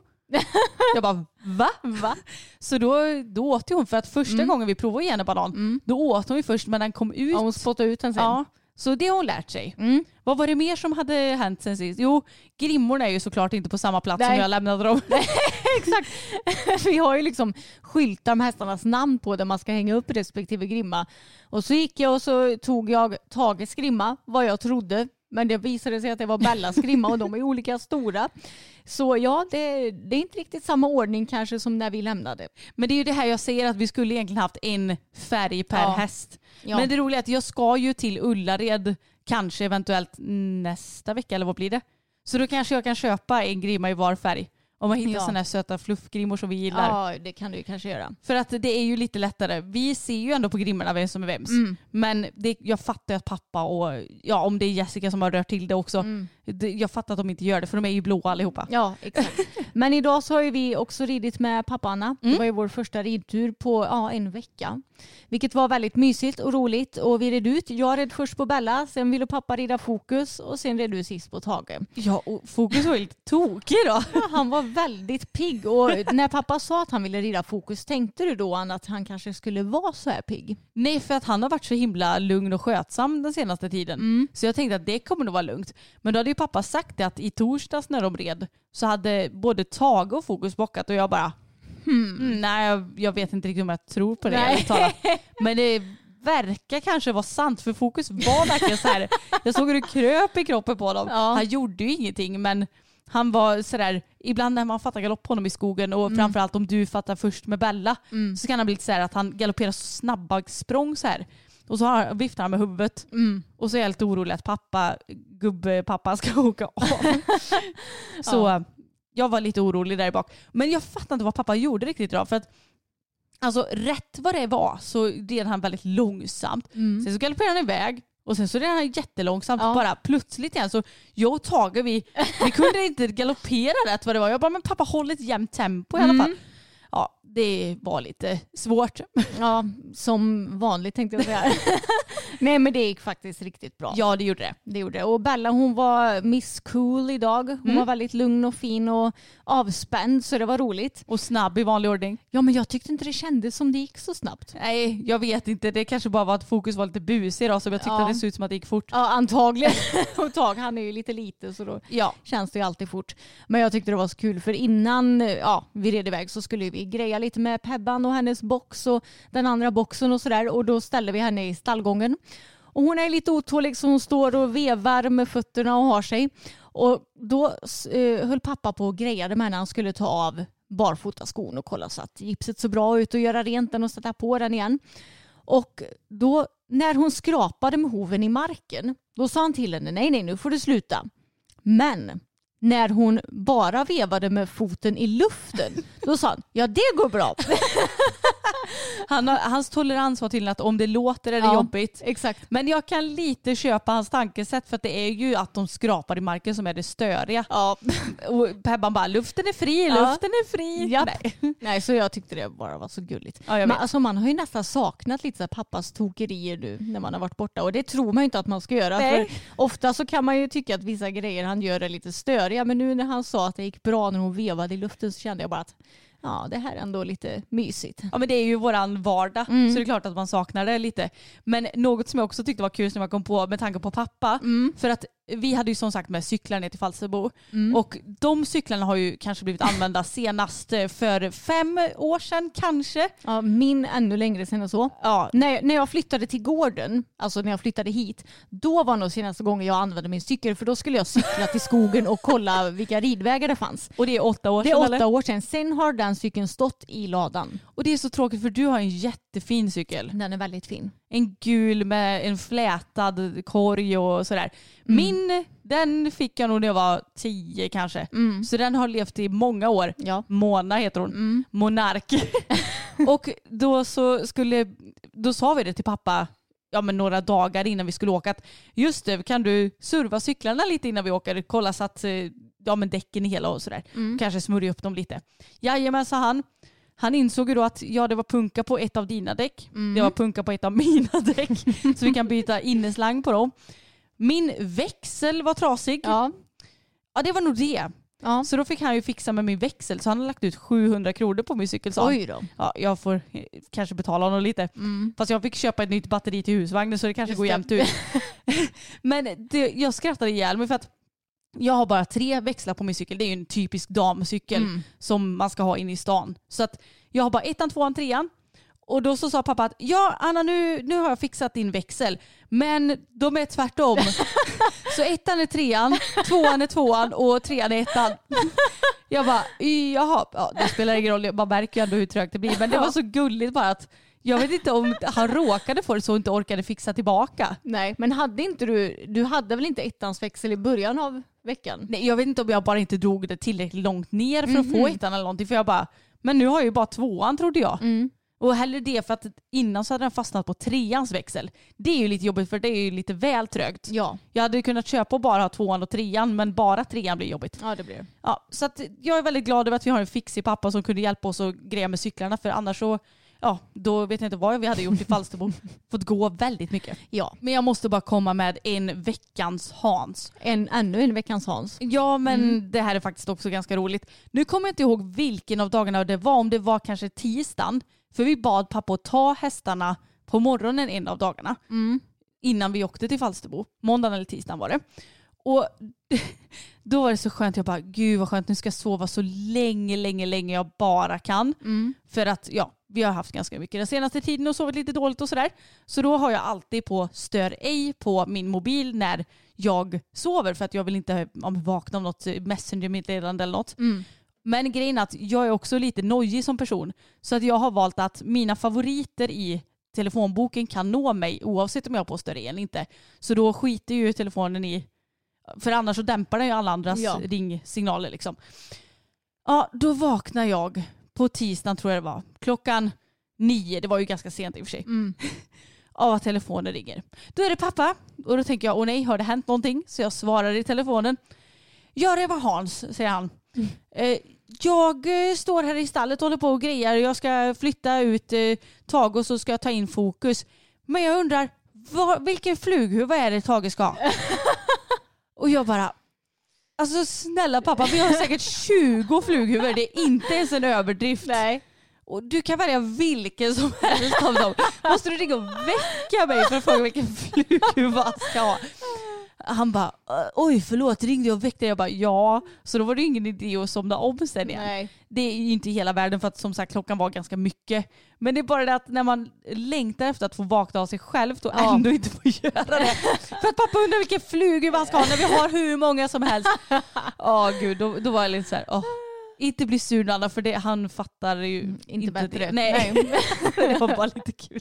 jag bara va? va? Så då, då åt hon för att första Mm. gången vi provade att ge henne banan Mm. då åt hon ju först men den kom ut. Ja, hon spottade ut den sen. Ja, så det har hon lärt sig. Mm. Vad var det mer som hade hänt sen sist? Jo, grimmorna är ju såklart inte på samma plats Nej. som jag lämnade dem. Exakt. Vi har ju liksom skyltar med hästarnas namn på där man ska hänga upp respektive grimma. Och så gick jag och så tog jag Tages grimma, vad jag trodde. Men det visade sig att det var Bellas grimma och de är olika stora. Så ja, det, det är inte riktigt samma ordning kanske som när vi lämnade. Men det är ju det här jag säger att vi skulle egentligen haft en färg per Ja. häst. Ja. Men det roliga är att jag ska ju till Ullared kanske eventuellt nästa vecka eller vad blir det? Så då kanske jag kan köpa en grimma i var färg. Om man hittar Ja. sådana här söta fluffgrimmor som vi gillar. Ja, det kan du ju kanske göra. För att det är ju lite lättare. Vi ser ju ändå på grimmorna vem som är vems. Mm. Men det, jag fattar ju att pappa och ja, om det är Jessica som har rört till det också. Mm. Det, jag fattar att de inte gör det för de är ju blåa allihopa. Ja, exakt. Men idag så har ju vi också ridit med pappa Anna. Det var ju vår första ridtur på ja, en vecka. Vilket var väldigt mysigt och roligt. Och vi red ut. Jag red först på Bella, sen ville pappa rida Fokus och sen red du sist på Tage. Ja, och fokus var ju lite tokig då. Ja, han var väldigt pigg och när pappa sa att han ville rida Fokus tänkte du då att han kanske skulle vara så här pigg? Nej, för att han har varit så himla lugn och skötsam den senaste tiden. Så jag tänkte att det kommer nog vara lugnt. Men då hade ju pappa sagt det att i torsdags när de red så hade både Tage och Fokus bockat och jag bara hmm, nej jag, jag vet inte riktigt om jag tror på det. Men det verkar kanske vara sant för Fokus var verkligen så här. Jag såg hur det kröp i kroppen på honom. Ja. Han gjorde ju ingenting men han var sådär, ibland när man fattar galopp på honom i skogen och framförallt om du fattar först med Bella så kan han bli lite såhär att han galopperar så snabba språng så här. Och så har, viftar han med huvudet. Och så är jag lite orolig att pappa, gubbpappa ska åka av. så jag var lite orolig där bak. Men jag fattar inte vad pappa gjorde riktigt idag. För att alltså rätt vad det var så red han väldigt långsamt. Sen så galopperade han iväg och sen så red han jättelångsamt. Ja. Bara plötsligt igen så jag och Tage vi, vi kunde inte galoppera rätt vad det var. Jag bara men pappa håll ett jämnt tempo i alla fall. Ja det var lite svårt. Ja, som vanligt tänkte jag säga. Nej men det gick faktiskt riktigt bra. Ja det gjorde det. Det gjorde det. Och Bella hon var Miss Cool idag. Hon Mm. var väldigt lugn och fin och avspänd så det var roligt. Och snabb i vanlig ordning. Ja men jag tyckte inte det kändes som det gick så snabbt. Nej, jag vet inte. Det kanske bara var att fokus var lite busig idag så jag tyckte Ja. det såg ut som att det gick fort. Ja antagligen. och Tag han är ju lite lite så då Ja. känns det ju alltid fort. Men jag tyckte det var så kul för innan ja, vi red iväg så skulle vi greja lite med Pebban och hennes box och den andra boxen och sådär och då ställde vi henne i stallgången. Och hon är lite otålig så hon står och vevar med fötterna och har sig. Och då eh, höll pappa på och grejade med henne. Han skulle ta av barfotaskon och kolla så att gipset såg bra ut och göra rent den och sätta på den igen. Och då när hon skrapade med hoven i marken då sa han till henne nej nej nu får du sluta. Men när hon bara vevade med foten i luften då sa han ja det går bra. Han har, hans tolerans var tydligen att om det låter är det Ja. jobbigt. Exakt. Men jag kan lite köpa hans tankesätt för att det är ju att de skrapar i marken som är det störiga. Ja. Och Pebban bara luften är fri, Ja. luften är fri. Japp. Nej. Nej så jag tyckte det bara var så gulligt. Ja, Men alltså, man har ju nästan saknat lite så pappas tokerier nu när man har varit borta och det tror man ju inte att man ska göra. Nej. För ofta så kan man ju tycka att vissa grejer han gör är lite störiga men nu när han sa att det gick bra när hon vevade i luften så kände jag bara att ja det här är ändå lite mysigt. Ja men det är ju våran vardag Mm. så det är klart att man saknar det lite. Men något som jag också tyckte var kul som jag kom på med tanke på pappa. Mm. För att vi hade ju som sagt med cyklar ner till Falsterbo. Och de cyklarna har ju kanske blivit använda senast eh, för fem år sedan kanske. Ja, min ännu längre sen och så. Ja, När, när jag flyttade till gården, alltså när jag flyttade hit, då var nog senaste gången jag använde min cykel för då skulle jag cykla till skogen och kolla vilka ridvägar det fanns. och det är åtta år Det sedan är eller? åtta år sedan. Sen har den cykeln stått i ladan. Och det är så tråkigt för du har en jättefin cykel. Den är väldigt fin. En gul med en flätad korg och sådär. Min, den fick jag nog när jag var tio kanske. Så den har levt i många år. Ja. Mona heter hon. Monark. och då så skulle, då sa vi det till pappa ja, men några dagar innan vi skulle åka att just det, kan du serva cyklarna lite innan vi åker? Kolla så att eh, ja, men däcken är hela och sådär. Kanske smörja upp dem lite. Jajamän sa han. Han insåg ju då att ja, det var punka på ett av dina däck. Det var punka på ett av mina däck. så vi kan byta inneslang på dem. Min växel var trasig. Ja. Ja det var nog det. ja. Så då fick han ju fixa med min växel så han har lagt ut 700 kronor på min cykel sa. Oj då. Ja, jag får kanske betala honom lite. Fast jag fick köpa ett nytt batteri till husvagnen så det kanske Just går jämnt ut. Men det, jag skrattade ihjäl mig för att jag har bara tre växlar på min cykel. Det är ju en typisk damcykel Mm. som man ska ha inne i stan. Så att jag har bara ettan, tvåan, trean. Och då så sa pappa att ja Anna nu, nu har jag fixat din växel. Men de är tvärtom. så ettan är trean, tvåan är tvåan och trean är ettan. Jag bara jaha, ja, det spelar ingen roll. Man märker ju ändå hur trögt det blir. Men det var så gulligt bara att Jag vet inte om han råkade få det så och inte orkade fixa tillbaka. Nej, men hade inte du, du hade väl inte ettans växel i början av veckan? Nej, jag vet inte om jag bara inte drog det tillräckligt långt ner för att få ettan eller någonting. För jag bara, men nu har jag ju bara tvåan trodde jag. Mm. Och hellre det för att innan så hade den fastnat på treans växel. Det är ju lite jobbigt för det är ju lite väl trögt. Ja, Jag hade kunnat köpa och bara ha tvåan och trean men bara trean blir jobbigt. ja det blir det. Ja, så att jag är väldigt glad över att vi har en fixig pappa som kunde hjälpa oss att greja med cyklarna för annars så Ja, då vet jag inte vad vi hade gjort i Falsterbo. Fått gå väldigt mycket. Ja, Men jag måste bara komma med en veckans Hans. en, ännu en veckans Hans. Ja men det här är faktiskt också ganska roligt. Nu kommer jag inte ihåg vilken av dagarna det var, om det var kanske tisdagen. För vi bad pappa att ta hästarna på morgonen en av dagarna. Innan vi åkte till Falsterbo. Måndagen eller tisdagen var det. Och då var det så skönt, jag bara gud vad skönt, nu ska jag sova så länge, länge, länge jag bara kan. För att ja, vi har haft ganska mycket den senaste tiden och sovit lite dåligt och sådär. Så då har jag alltid på stör ej på min mobil när jag sover för att jag vill inte om, vakna av något messengermeddelande eller något. Men grejen är att jag är också lite nojig som person. Så att jag har valt att mina favoriter i telefonboken kan nå mig oavsett om jag har på stör ej eller inte. Så då skiter ju telefonen i för annars så dämpar den ju alla andras Ja. ringsignaler liksom. Ja, då vaknar jag på tisdagen tror jag det var. Klockan nio, det var ju ganska sent i och för sig. Av att telefonen ringer. Då är det pappa och då tänker jag, åh nej, har det hänt någonting? Så jag svarar i telefonen. Ja, det var Hans, säger han. Eh, jag eh, står här i stallet och håller på och grejar. Jag ska flytta ut eh, Tage och så ska jag ta in fokus. Men jag undrar, vad, vilken flughuva är det Tage ska ha? Och jag bara, alltså snälla pappa, vi har säkert 20 flughuvor. Det är inte ens en överdrift. Nej. Och du kan välja vilken som helst av dem. Måste du ringa och väcka mig för att fråga vilken flughuva jag ska ha? Han bara, oj förlåt, ringde jag och väckte dig? Jag bara, ja. Så då var det ingen idé att somna om sen igen. Nej. Det är ju inte hela världen för att som sagt klockan var ganska mycket. Men det är bara det att när man längtar efter att få vakna av sig själv och Ja. ändå inte få göra det. för att pappa undrar vilken flughuva han ska ha när vi har hur många som helst. Ja gud, då, då var jag lite så här, åh. Inte bli sur Anna för det, han fattar ju Mm, inte inte, bättre. det. Nej. det var bara lite kul.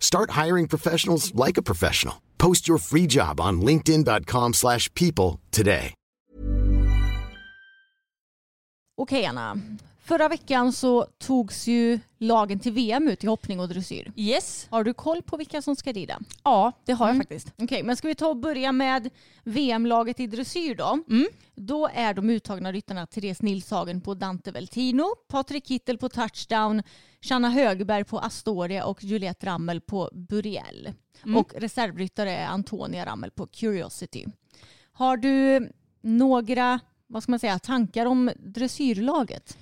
Start hiring professionals like a professional. Post your free job on linkedin.com/people slash people today. Okej Anna. Förra veckan så togs ju lagen till VM ut i hoppning och dressyr. Yes. Har du koll på vilka som ska rida? Ja, det har jag faktiskt. Okej, men ska vi ta och börja med VM-laget i dressyr då? Då är de uttagna ryttarna Therese Nilshagen på Dante Veltino, Patrik Kittel på Touchdown, Shanna Högberg på Astoria och Juliette Rammel på Buriel. Och reservryttare är Antonia Rammel på Curiosity. Har du några vad ska man säga, tankar om dressyrlaget?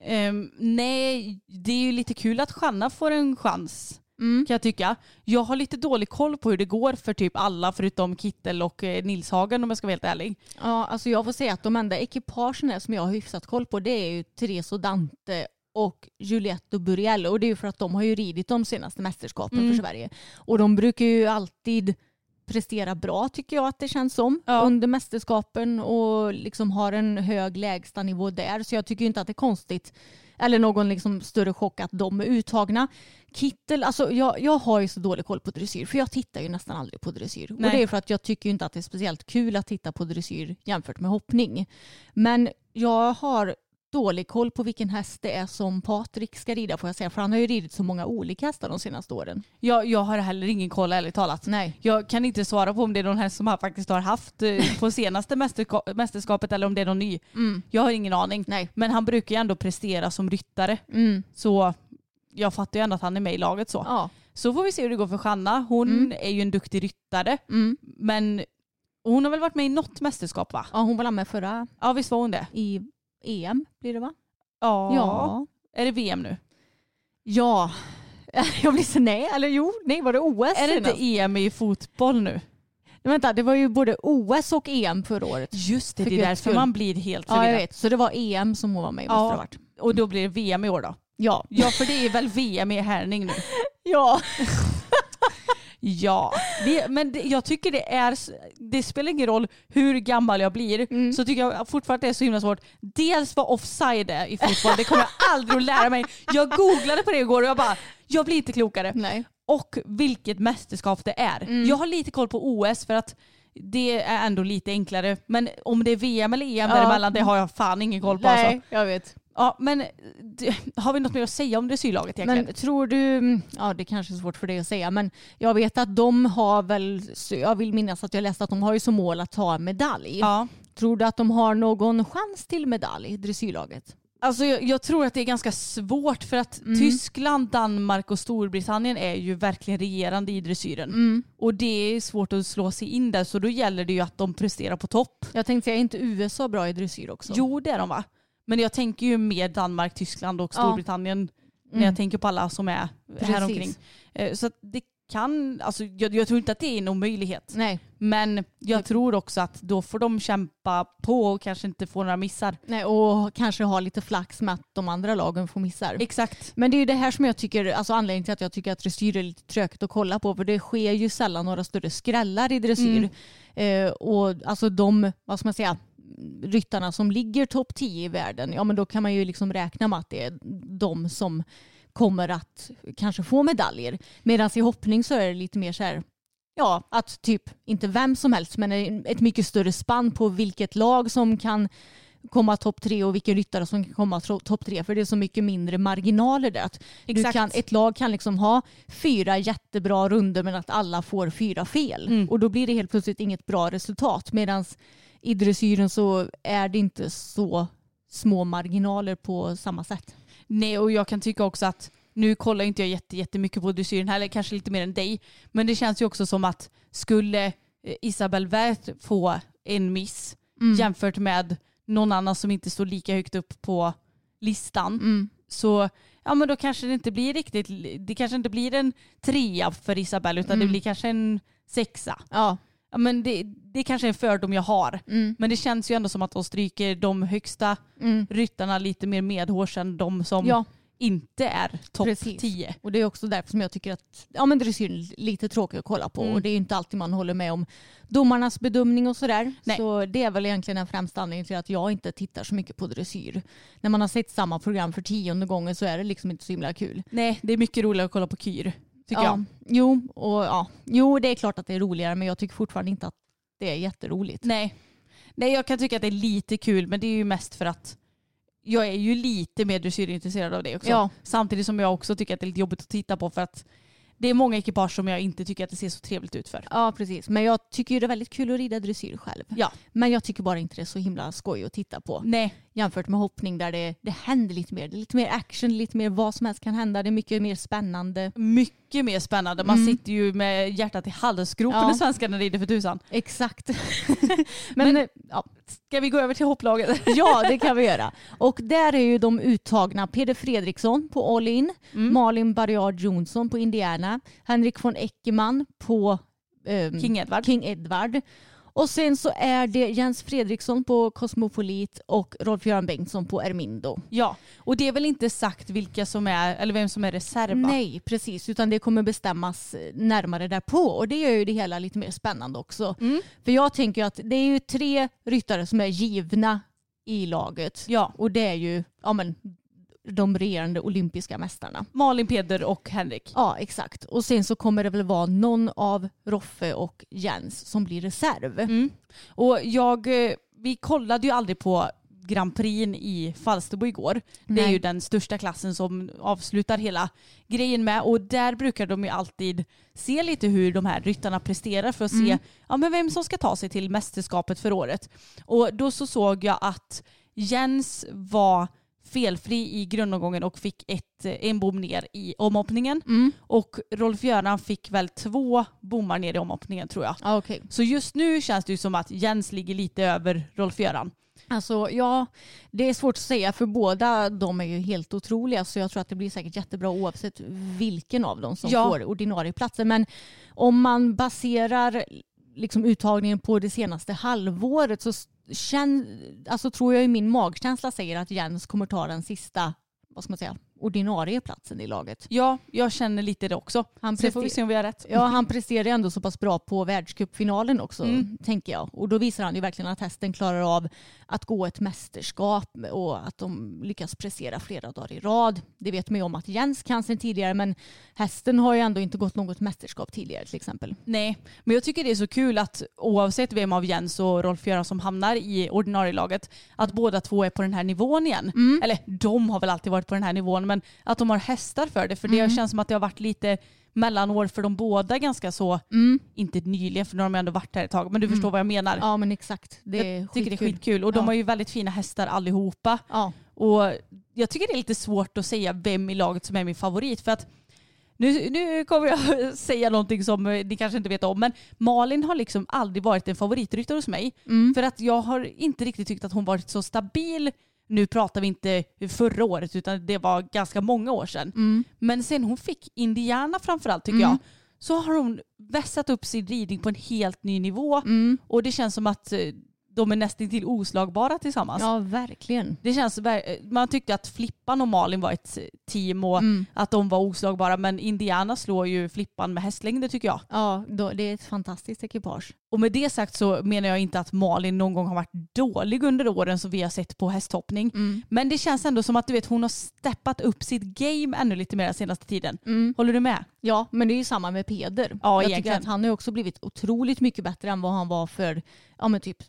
Ehm, nej, det är ju lite kul att Shanna får en chans. Mm. Kan jag tycka. Jag har lite dålig koll på hur det går för typ alla förutom Kittel och eh, Nilshagen om jag ska vara helt ärlig. Ja, alltså jag får säga att de enda ekipagen som jag har hyfsat koll på det är ju Therese och Dante och Juliette och Buriel och det är ju för att de har ju ridit de senaste mästerskapen för Sverige. Och de brukar ju alltid presterar bra tycker jag att det känns som Ja. under mästerskapen och liksom har en hög lägstanivå där. Så jag tycker inte att det är konstigt eller någon liksom större chock att de är uttagna. Kittel, alltså jag, jag har ju så dålig koll på dressyr för jag tittar ju nästan aldrig på dressyr. Och Nej. det är för att jag tycker inte att det är speciellt kul att titta på dressyr jämfört med hoppning. Men jag har dålig koll på vilken häst det är som Patrik ska rida får jag säga. För han har ju ridit så många olika hästar de senaste åren. Jag, jag har heller ingen koll ärligt talat. Nej. Jag kan inte svara på om det är någon häst som han faktiskt har haft eh, på senaste mästerska- mästerskapet eller om det är någon ny. Jag har ingen aning. Nej. Men han brukar ju ändå prestera som ryttare. Mm. Så jag fattar ju ändå att han är med i laget så. Ja. Så får vi se hur det går för Shanna. Hon Mm. är ju en duktig ryttare. Mm. Men hon har väl varit med i något mästerskap va? ja, hon var med förra Ja visst var hon det? i EM blir det va? Ja. Ja. Är det VM nu? Ja. Jag blir så nej, eller jo, nej var det OS Är det inte? EM i fotboll nu? Nej, Vänta, det var ju både OS och EM förra året. Just det, det är därför man blir helt Ja, jag förvirrad. vet. Så det var EM som hon var med i. Ja, varit. och då blir det VM i år då? Ja. Ja, för det är väl VM i härning nu? Ja. Ja, det, men det, jag tycker det är, det spelar ingen roll hur gammal jag blir, Mm. så tycker jag fortfarande det är så himla svårt. Dels vad offside är i fotboll, det kommer jag aldrig att lära mig. Jag googlade på det igår och jag bara, jag blir inte klokare. Nej. Och vilket mästerskap det är. Mm. Jag har lite koll på OS för att det är ändå lite enklare. Men om det är VM eller EM Ja. däremellan, det har jag fan ingen koll på. Nej, Alltså. jag vet. Ja, men har vi något mer att säga om dressyrlaget egentligen? Men tror du, ja det kanske är svårt för dig att säga, men jag vet att de har väl, jag vill minnas att jag läste att de har ju som mål att ta en medalj. ja. Tror du att de har någon chans till medalj, dressyrlaget? Alltså jag, jag tror att det är ganska svårt för att Mm. Tyskland, Danmark och Storbritannien är ju verkligen regerande i dressyren. Mm. Och det är svårt att slå sig in där så då gäller det ju att de presterar på topp. Jag tänkte säga, är inte USA bra i dressyr också? Jo det är de va? Men jag tänker ju mer Danmark, Tyskland och Ja. Storbritannien när Mm. jag tänker på alla som är Precis. här omkring. Eh, Så det kan, alltså jag, jag tror inte att det är en omöjlighet. Nej. Men jag tror också att då får de kämpa på och kanske inte få några missar. Nej, och kanske ha lite flax med att de andra lagen får missar. Exakt. Men det är ju det här som jag tycker, alltså anledningen till att jag tycker att dressyr är lite tråkigt att kolla på, för det sker ju sällan några större skrällar i dressyr. Eh, och alltså de, vad ska man säga, ryttarna som ligger topp 10 i världen, ja men då kan man ju liksom räkna med att det är de som kommer att kanske få medaljer. Medan i hoppning så är det lite mer så här, ja att typ, inte vem som helst, men ett mycket större spann på vilket lag som kan komma topp tre och vilken ryttare som kan komma topp tre. För det är så mycket mindre marginaler där. Du kan, ett lag kan liksom ha fyra jättebra runder men att alla får fyra fel. Mm. Och då blir det helt plötsligt inget bra resultat. Medan i dressyren så är det inte så små marginaler på samma sätt. Nej och jag kan tycka också att nu kollar inte jag jätte, jättemycket på dressyren heller, kanske lite mer än dig. Men det känns ju också som att skulle eh, Isabel Wert få en miss Mm. jämfört med någon annan som inte står lika högt upp på listan Mm. så ja men då kanske det inte blir riktigt, det kanske inte blir en trea för Isabel utan det Mm. blir kanske en sexa. Ja. Ja, men det, det kanske är en fördom jag har. Mm. Men det känns ju ändå som att de stryker de högsta Mm. ryttarna lite mer medhårs än de som Ja, inte är topp Precis. 10. och det är också därför som jag tycker att ja, men dressyren är lite tråkig att kolla på. Mm. Och det är ju inte alltid man håller med om domarnas bedömning och sådär. Nej. Så det är väl egentligen den främsta anledningen till att jag inte tittar så mycket på dressyr. När man har sett samma program för tionde gången så är det liksom inte så himla kul. Nej, det är mycket roligare att kolla på kyr. Tycker ja. jag. Jo, och, ja. jo, det är klart att det är roligare men jag tycker fortfarande inte att det är jätteroligt. Nej. Nej, jag kan tycka att det är lite kul men det är ju mest för att jag är ju lite mer dressyrintresserad av det också. Ja. Samtidigt som jag också tycker att det är lite jobbigt att titta på för att det är många ekipage som jag inte tycker att det ser så trevligt ut för. Ja, precis. Men jag tycker ju det är väldigt kul att rida dressyr själv. Ja. Men jag tycker bara inte det är så himla skoj att titta på. Nej, jämfört med hoppning där det, det händer lite mer. Det är lite mer action, lite mer vad som helst kan hända. Det är mycket mer spännande. mycket mer spännande. Man Mm. sitter ju med hjärtat i halsgropen Ja. när svenskarna rider för tusan. Exakt. Men, Men- ja, Ska vi gå över till hopplaget? ja, det kan vi göra. Och där är ju de uttagna Peder Fredriksson på All In, Mm. Malin Barriard Jonsson på Indiana, Henrik von Eckermann på ehm, King Edward. King Edward Och sen så är det Jens Fredriksson på Cosmopolit och Rolf-Göran Bengtsson på Ermindo. Ja, och det är väl inte sagt vilka som är, eller vem som är reserv va? Nej, precis. Utan det kommer bestämmas närmare därpå. Och det gör ju det hela lite mer spännande också. Mm. För jag tänker att det är ju tre ryttare som är givna i laget. Ja. Och det är ju ja, men, de regerande olympiska mästarna. Malin, Peder och Henrik. Ja, exakt. Och sen så kommer det väl vara någon av Roffe och Jens som blir reserv. Mm. Och jag, eh, vi kollade ju aldrig på Grand Prix i Falsterbo igår. Det är Nej. ju den största klassen som avslutar hela grejen med och där brukar de ju alltid se lite hur de här ryttarna presterar för att se ja, men vem som ska ta sig till mästerskapet för året. Och då så såg jag att Jens var felfri i grundomgången och fick ett, eh, en bom ner i omhoppningen. Och Rolf-Göran fick väl två bommar ner i omhoppningen tror jag. Ja, okej. Så just nu känns det ju som att Jens ligger lite över Rolf-Göran. Alltså ja, det är svårt att säga för båda de är ju helt otroliga så jag tror att det blir säkert jättebra oavsett vilken av dem som Ja. får ordinarie platser. Men om man baserar liksom uttagningen på det senaste halvåret så känn, alltså tror jag i min magkänsla säger att Jens kommer ta den sista vad ska man säga, ordinarie platsen i laget. Ja, jag känner lite det också. Han Sen får vi se om vi har rätt. Ja, han presterar ändå så pass bra på världscupfinalen också, Mm. tänker jag. Och då visar han ju verkligen att hästen klarar av att gå ett mästerskap och att de lyckas prestera flera dagar i rad. Det vet man ju om att Jens kan sen tidigare, men hästen har ju ändå inte gått något mästerskap tidigare till exempel. Nej, men jag tycker det är så kul att oavsett vem av Jens och Rolf-Göran som hamnar i ordinarie laget, att båda två är på den här nivån igen. Eller de har väl alltid varit på den här nivån, men att de har hästar för det. För det känns som att det har varit lite mellanår för de båda ganska så, inte nyligen för nu har de ändå varit här ett tag, men du förstår vad jag menar. Ja, men exakt. Det är jag tycker det är skitkul. skitkul. Och de Ja. har ju väldigt fina hästar allihopa. Ja. Och jag tycker det är lite svårt att säga vem i laget som är min favorit. För att nu, nu kommer jag säga någonting som eh, ni kanske inte vet om. Men Malin har liksom aldrig varit en favoritryttare hos mig. För att jag har inte riktigt tyckt att hon varit så stabil. Nu pratar vi inte förra året utan det var ganska många år sedan. Men sen hon fick Indiana framförallt tycker jag. Så har hon vässat upp sin ridning på en helt ny nivå. Och det känns som att eh, de är nästan till oslagbara tillsammans. ja, verkligen. Det känns, man tyckte att Flippan och Malin var ett team och Mm. att de var oslagbara men Indiana slår ju Flippan med hästlängder tycker jag. Ja, det är ett fantastiskt ekipage. Och med det sagt så menar jag inte att Malin någon gång har varit dålig under åren som vi har sett på hästhoppning. Mm. Men det känns ändå som att du vet, hon har steppat upp sitt game ännu lite mer den senaste tiden. Håller du med? Ja, men det är ju samma med Peder. Ja, jag tycker egentligen. att han har också blivit otroligt mycket bättre än vad han var för, ja men typ,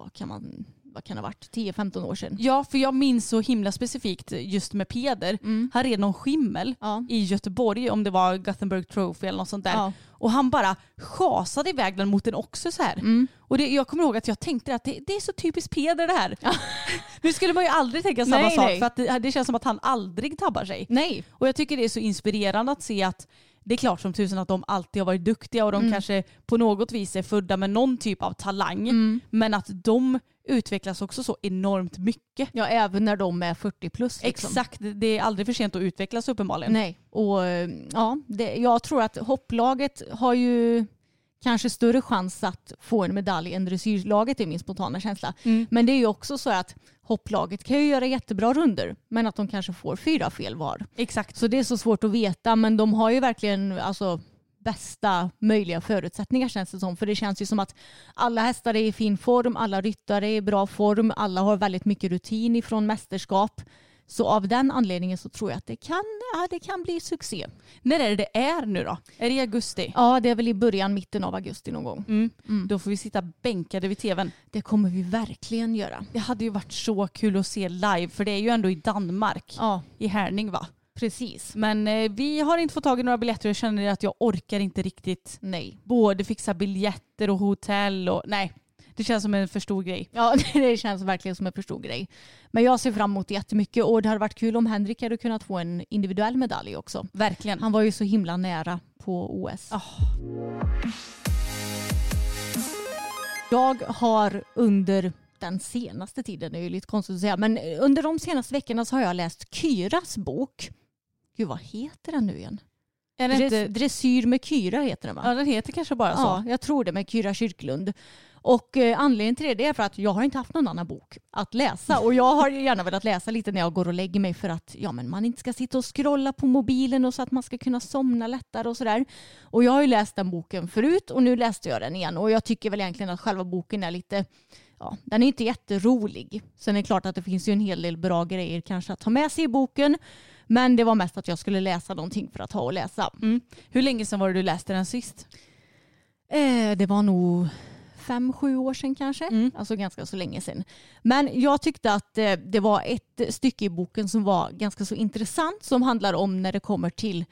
vad kan man, vad kan det ha varit, 10-15 år sedan. Ja, för jag minns så himla specifikt just med Peder. Han red någon skimmel Mm. Ja. i Göteborg, om det var Gothenburg Trophy eller något sånt där. Ja. Och han bara schasade iväg den mot den också så här. Mm. Och det, jag kommer ihåg att jag tänkte att det, det är så typiskt Peder det här. nu skulle man ju aldrig tänka samma Nej, sak nej. för att det, det känns som att han aldrig tabbar sig. Nej, Och jag tycker det är så inspirerande att se att det är klart som tusen att de alltid har varit duktiga och de Mm. kanske på något vis är födda med någon typ av talang. Mm. Men att de utvecklas också så enormt mycket. ja även när de är 40 plus. Liksom. Exakt, det- är aldrig för sent att utvecklas uppenbarligen. Nej, och eh, ja, det, jag tror att hopplaget har ju kanske större chans att få en medalj än dressyrlaget är min spontana känsla. Mm. Men det är ju också så att hopplaget kan ju göra jättebra runder men att de kanske får fyra fel var. Exakt. Så det är så svårt att veta men de har ju verkligen alltså, bästa möjliga förutsättningar känns det som. För det känns ju som att alla hästar är i fin form, alla ryttare är i bra form, alla har väldigt mycket rutin ifrån mästerskap. Så av den anledningen så tror jag att det kan, ja, det kan bli succé. När är det det är nu då? Är det i augusti? Ja, det är väl i början, mitten av augusti någon gång. Mm. Då får vi sitta bänkade vid tvn. Det kommer vi verkligen göra. Det hade ju varit så kul att se live för det är ju ändå i Danmark. Ja, I Härning va? precis. Men eh, vi har inte fått tag i några biljetter och jag känner att jag orkar inte riktigt Nej. både fixa biljetter och hotell och nej. Det känns som en för stor grej. Ja, det känns verkligen som en för stor grej. Men jag ser fram emot det jättemycket och det hade varit kul om Henrik hade kunnat få en individuell medalj också. Verkligen. Han var ju så himla nära på OS. Ah. Jag har under den senaste tiden, det är ju lite konstigt att säga, men under de senaste veckorna så har jag läst Kyras bok. Gud, vad heter den nu igen? Är det Dress, inte, Dressyr med Kyra heter den va? ja, den heter kanske bara så. Ja, jag tror det med Kyra Kyrklund. Och eh, anledningen till det är för att jag har inte haft någon annan bok att läsa och jag har gärna velat läsa lite när jag går och lägger mig för att ja, men man inte ska sitta och scrolla på mobilen och så att man ska kunna somna lättare och sådär. Och jag har ju läst den boken förut och nu läste jag den igen och jag tycker väl egentligen att själva boken är lite Ja, den är inte jätterolig. Sen är det klart att det finns ju en hel del bra grejer kanske att ta med sig i boken. Men det var mest att jag skulle läsa någonting för att ha och läsa. Mm. Hur länge sedan var det du läste den sist? Eh, det var nog fem, sju år sedan kanske. Mm. Alltså ganska så länge sedan. Men jag tyckte att eh, det var ett stycke i boken som var ganska så intressant som handlar om när det kommer till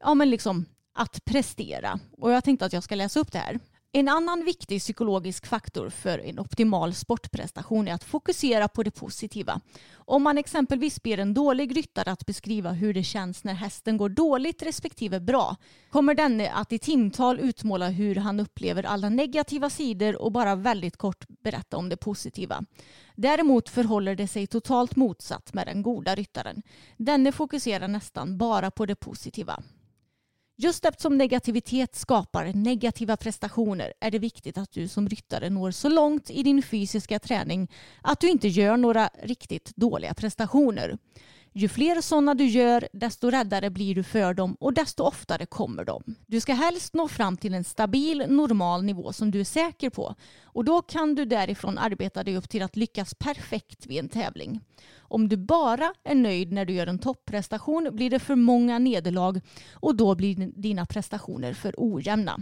ja, men liksom att prestera. Och jag tänkte att jag ska läsa upp det här. En annan viktig psykologisk faktor för en optimal sportprestation är att fokusera på det positiva. Om man exempelvis ber en dålig ryttare att beskriva hur det känns när hästen går dåligt respektive bra kommer denne att i timtal utmåla hur han upplever alla negativa sidor och bara väldigt kort berätta om det positiva. Däremot förhåller det sig totalt motsatt med den goda ryttaren. Denne fokuserar nästan bara på det positiva. Just eftersom negativitet skapar negativa prestationer är det viktigt att du som ryttare når så långt i din fysiska träning att du inte gör några riktigt dåliga prestationer. Ju fler sådana du gör, desto räddare blir du för dem och desto oftare kommer de. Du ska helst nå fram till en stabil, normal nivå som du är säker på och då kan du därifrån arbeta dig upp till att lyckas perfekt vid en tävling. Om du bara är nöjd när du gör en topprestation blir det för många nederlag och då blir dina prestationer för ojämna.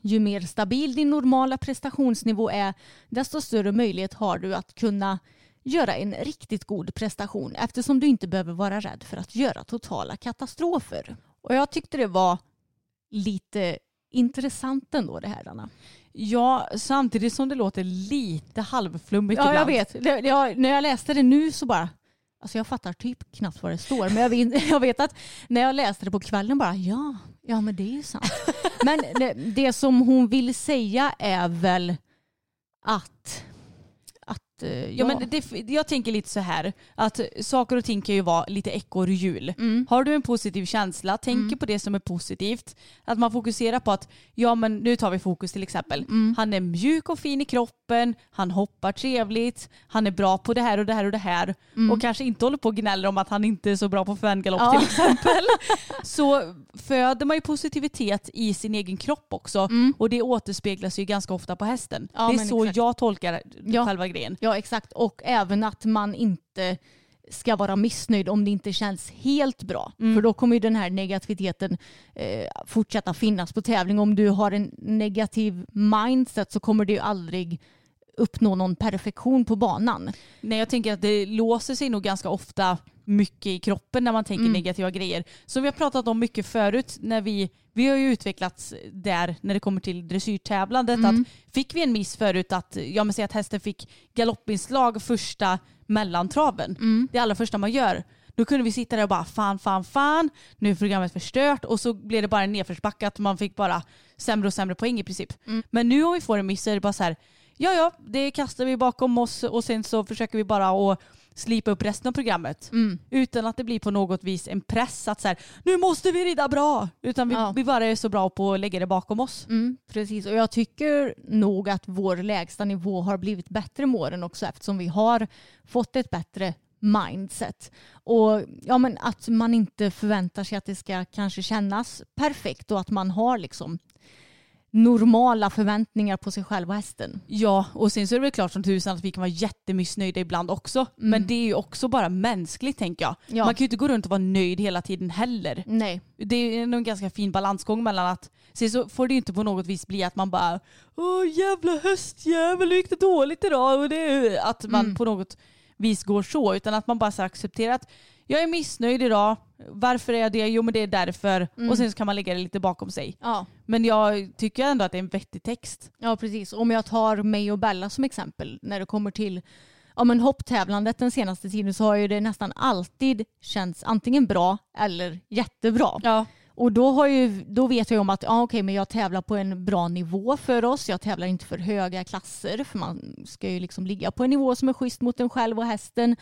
Ju mer stabil din normala prestationsnivå är desto större möjlighet har du att kunna göra en riktigt god prestation eftersom du inte behöver vara rädd för att göra totala katastrofer. Och jag tyckte det var lite intressant ändå det här Anna. Ja, samtidigt som det låter lite halvflummigt Ja, jag ibland. vet. Det, jag, när jag läste det nu så bara, alltså jag fattar typ knappt vad det står. Men jag vet, jag vet att när jag läste det på kvällen bara, ja, ja men det är ju sant. Men det, det som hon vill säga är väl att, att eh, Ja, men det, jag tänker lite så här att saker och ting kan ju vara lite ekorrhjul. Mm. Har du en positiv känsla, tänker på det som är positivt. Att man fokuserar på att, ja men nu tar vi fokus till exempel. Mm. Han är mjuk och fin i kroppen, han hoppar trevligt, han är bra på det här och det här och det här. Och kanske inte håller på och gnäller om att han inte är så bra på färngalopp Mm. Ja. till exempel. så föder man ju positivitet i sin egen kropp också. Och det återspeglas ju ganska ofta på hästen. Mm. Ja, det är så exakt. jag tolkar Ja. själva grejen. Ja exakt och även att man inte ska vara missnöjd om det inte känns helt bra. För då kommer ju den här negativiteten eh, fortsätta finnas på tävling. Om du har en negativ mindset så kommer du aldrig uppnå någon perfektion på banan. Nej jag tänker att det låser sig nog ganska ofta mycket i kroppen när man tänker Mm. negativa grejer. Som vi har pratat om mycket förut när vi, vi har ju utvecklats där när det kommer till dressyrtävlandet. Mm. Att fick vi en miss förut att, ja men säg att hästen fick galoppinslag första mellantraven. Mm. Det allra första man gör. Då kunde vi sitta där och bara fan, fan, fan. Nu är programmet förstört och så blev det bara en nedförsbacke att man fick bara sämre och sämre poäng i princip. Mm. Men nu om vi får en miss så är det bara så här, ja ja, det kastar vi bakom oss och sen så försöker vi bara att slipa upp resten av programmet. Mm. Utan att det blir på något vis en press att så här, nu måste vi rida bra. Utan vi, Ja. vi bara är så bra på att lägga det bakom oss. Mm, precis, och jag tycker nog att vår lägsta nivå har blivit bättre med åren också eftersom vi har fått ett bättre mindset. Och ja, men att man inte förväntar sig att det ska kanske kännas perfekt och att man har liksom normala förväntningar på sig själv och hästen. Ja, och sen så är det väl klart som tusan att vi kan vara jättemissnöjda ibland också. Men det är ju också bara mänskligt tänker jag. Ja. Man kan ju inte gå runt och vara nöjd hela tiden heller. Nej. Det är nog en ganska fin balansgång mellan att, sen så får det ju inte på något vis bli att man bara Åh jävla höstjävel, hur gick det dåligt idag? Och det, att man på något vis går så, utan att man bara så accepterar att jag är missnöjd idag. Varför är jag det? Jo men det är därför. Och sen så kan man lägga det lite bakom sig. Ja. Men jag tycker ändå att det är en vettig text. Ja, precis. Om jag tar mig och Bella som exempel när det kommer till ja, men hopptävlandet den senaste tiden så har ju det nästan alltid känts antingen bra eller jättebra. Ja. Och då, har ju, då vet jag ju om att ja, okej, men jag tävlar på en bra nivå för oss. Jag tävlar inte för höga klasser för man ska ju liksom ligga på en nivå som är schysst mot en själv och hästen.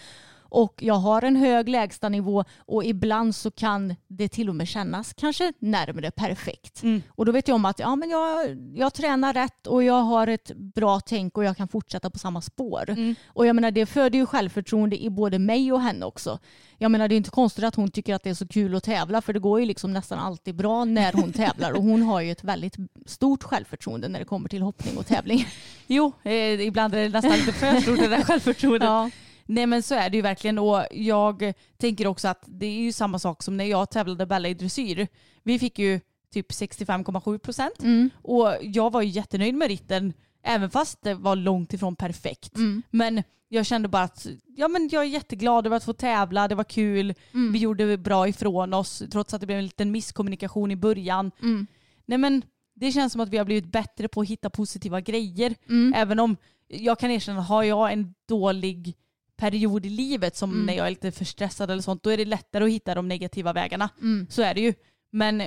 Och jag har en hög lägstanivå och ibland så kan det till och med kännas kanske närmare perfekt. Mm. Och då vet jag om att ja, men jag, jag tränar rätt och jag har ett bra tänk och jag kan fortsätta på samma spår. Mm. Och jag menar det föder ju självförtroende i både mig och henne också. Jag menar det är inte konstigt att hon tycker att det är så kul att tävla för det går ju liksom nästan alltid bra när hon tävlar och hon har ju ett väldigt stort självförtroende när det kommer till hoppning och tävling. Jo, eh, ibland är det nästan lite för stort det där självförtroendet. Ja. Nej men så är det ju verkligen och jag tänker också att det är ju samma sak som när jag tävlade Bella i dressyr. Vi fick ju typ 65,7 procent Mm. och jag var ju jättenöjd med ritten även fast det var långt ifrån perfekt. Mm. Men jag kände bara att ja, men jag är jätteglad över att få tävla, det var kul, Mm. vi gjorde bra ifrån oss trots att det blev en liten misskommunikation i början. Mm. Nej men det känns som att vi har blivit bättre på att hitta positiva grejer. Mm. Även om jag kan erkänna, har jag en dålig period i livet som Mm. när jag är lite för stressad eller sånt, då är det lättare att hitta de negativa vägarna. Mm. Så är det ju. Men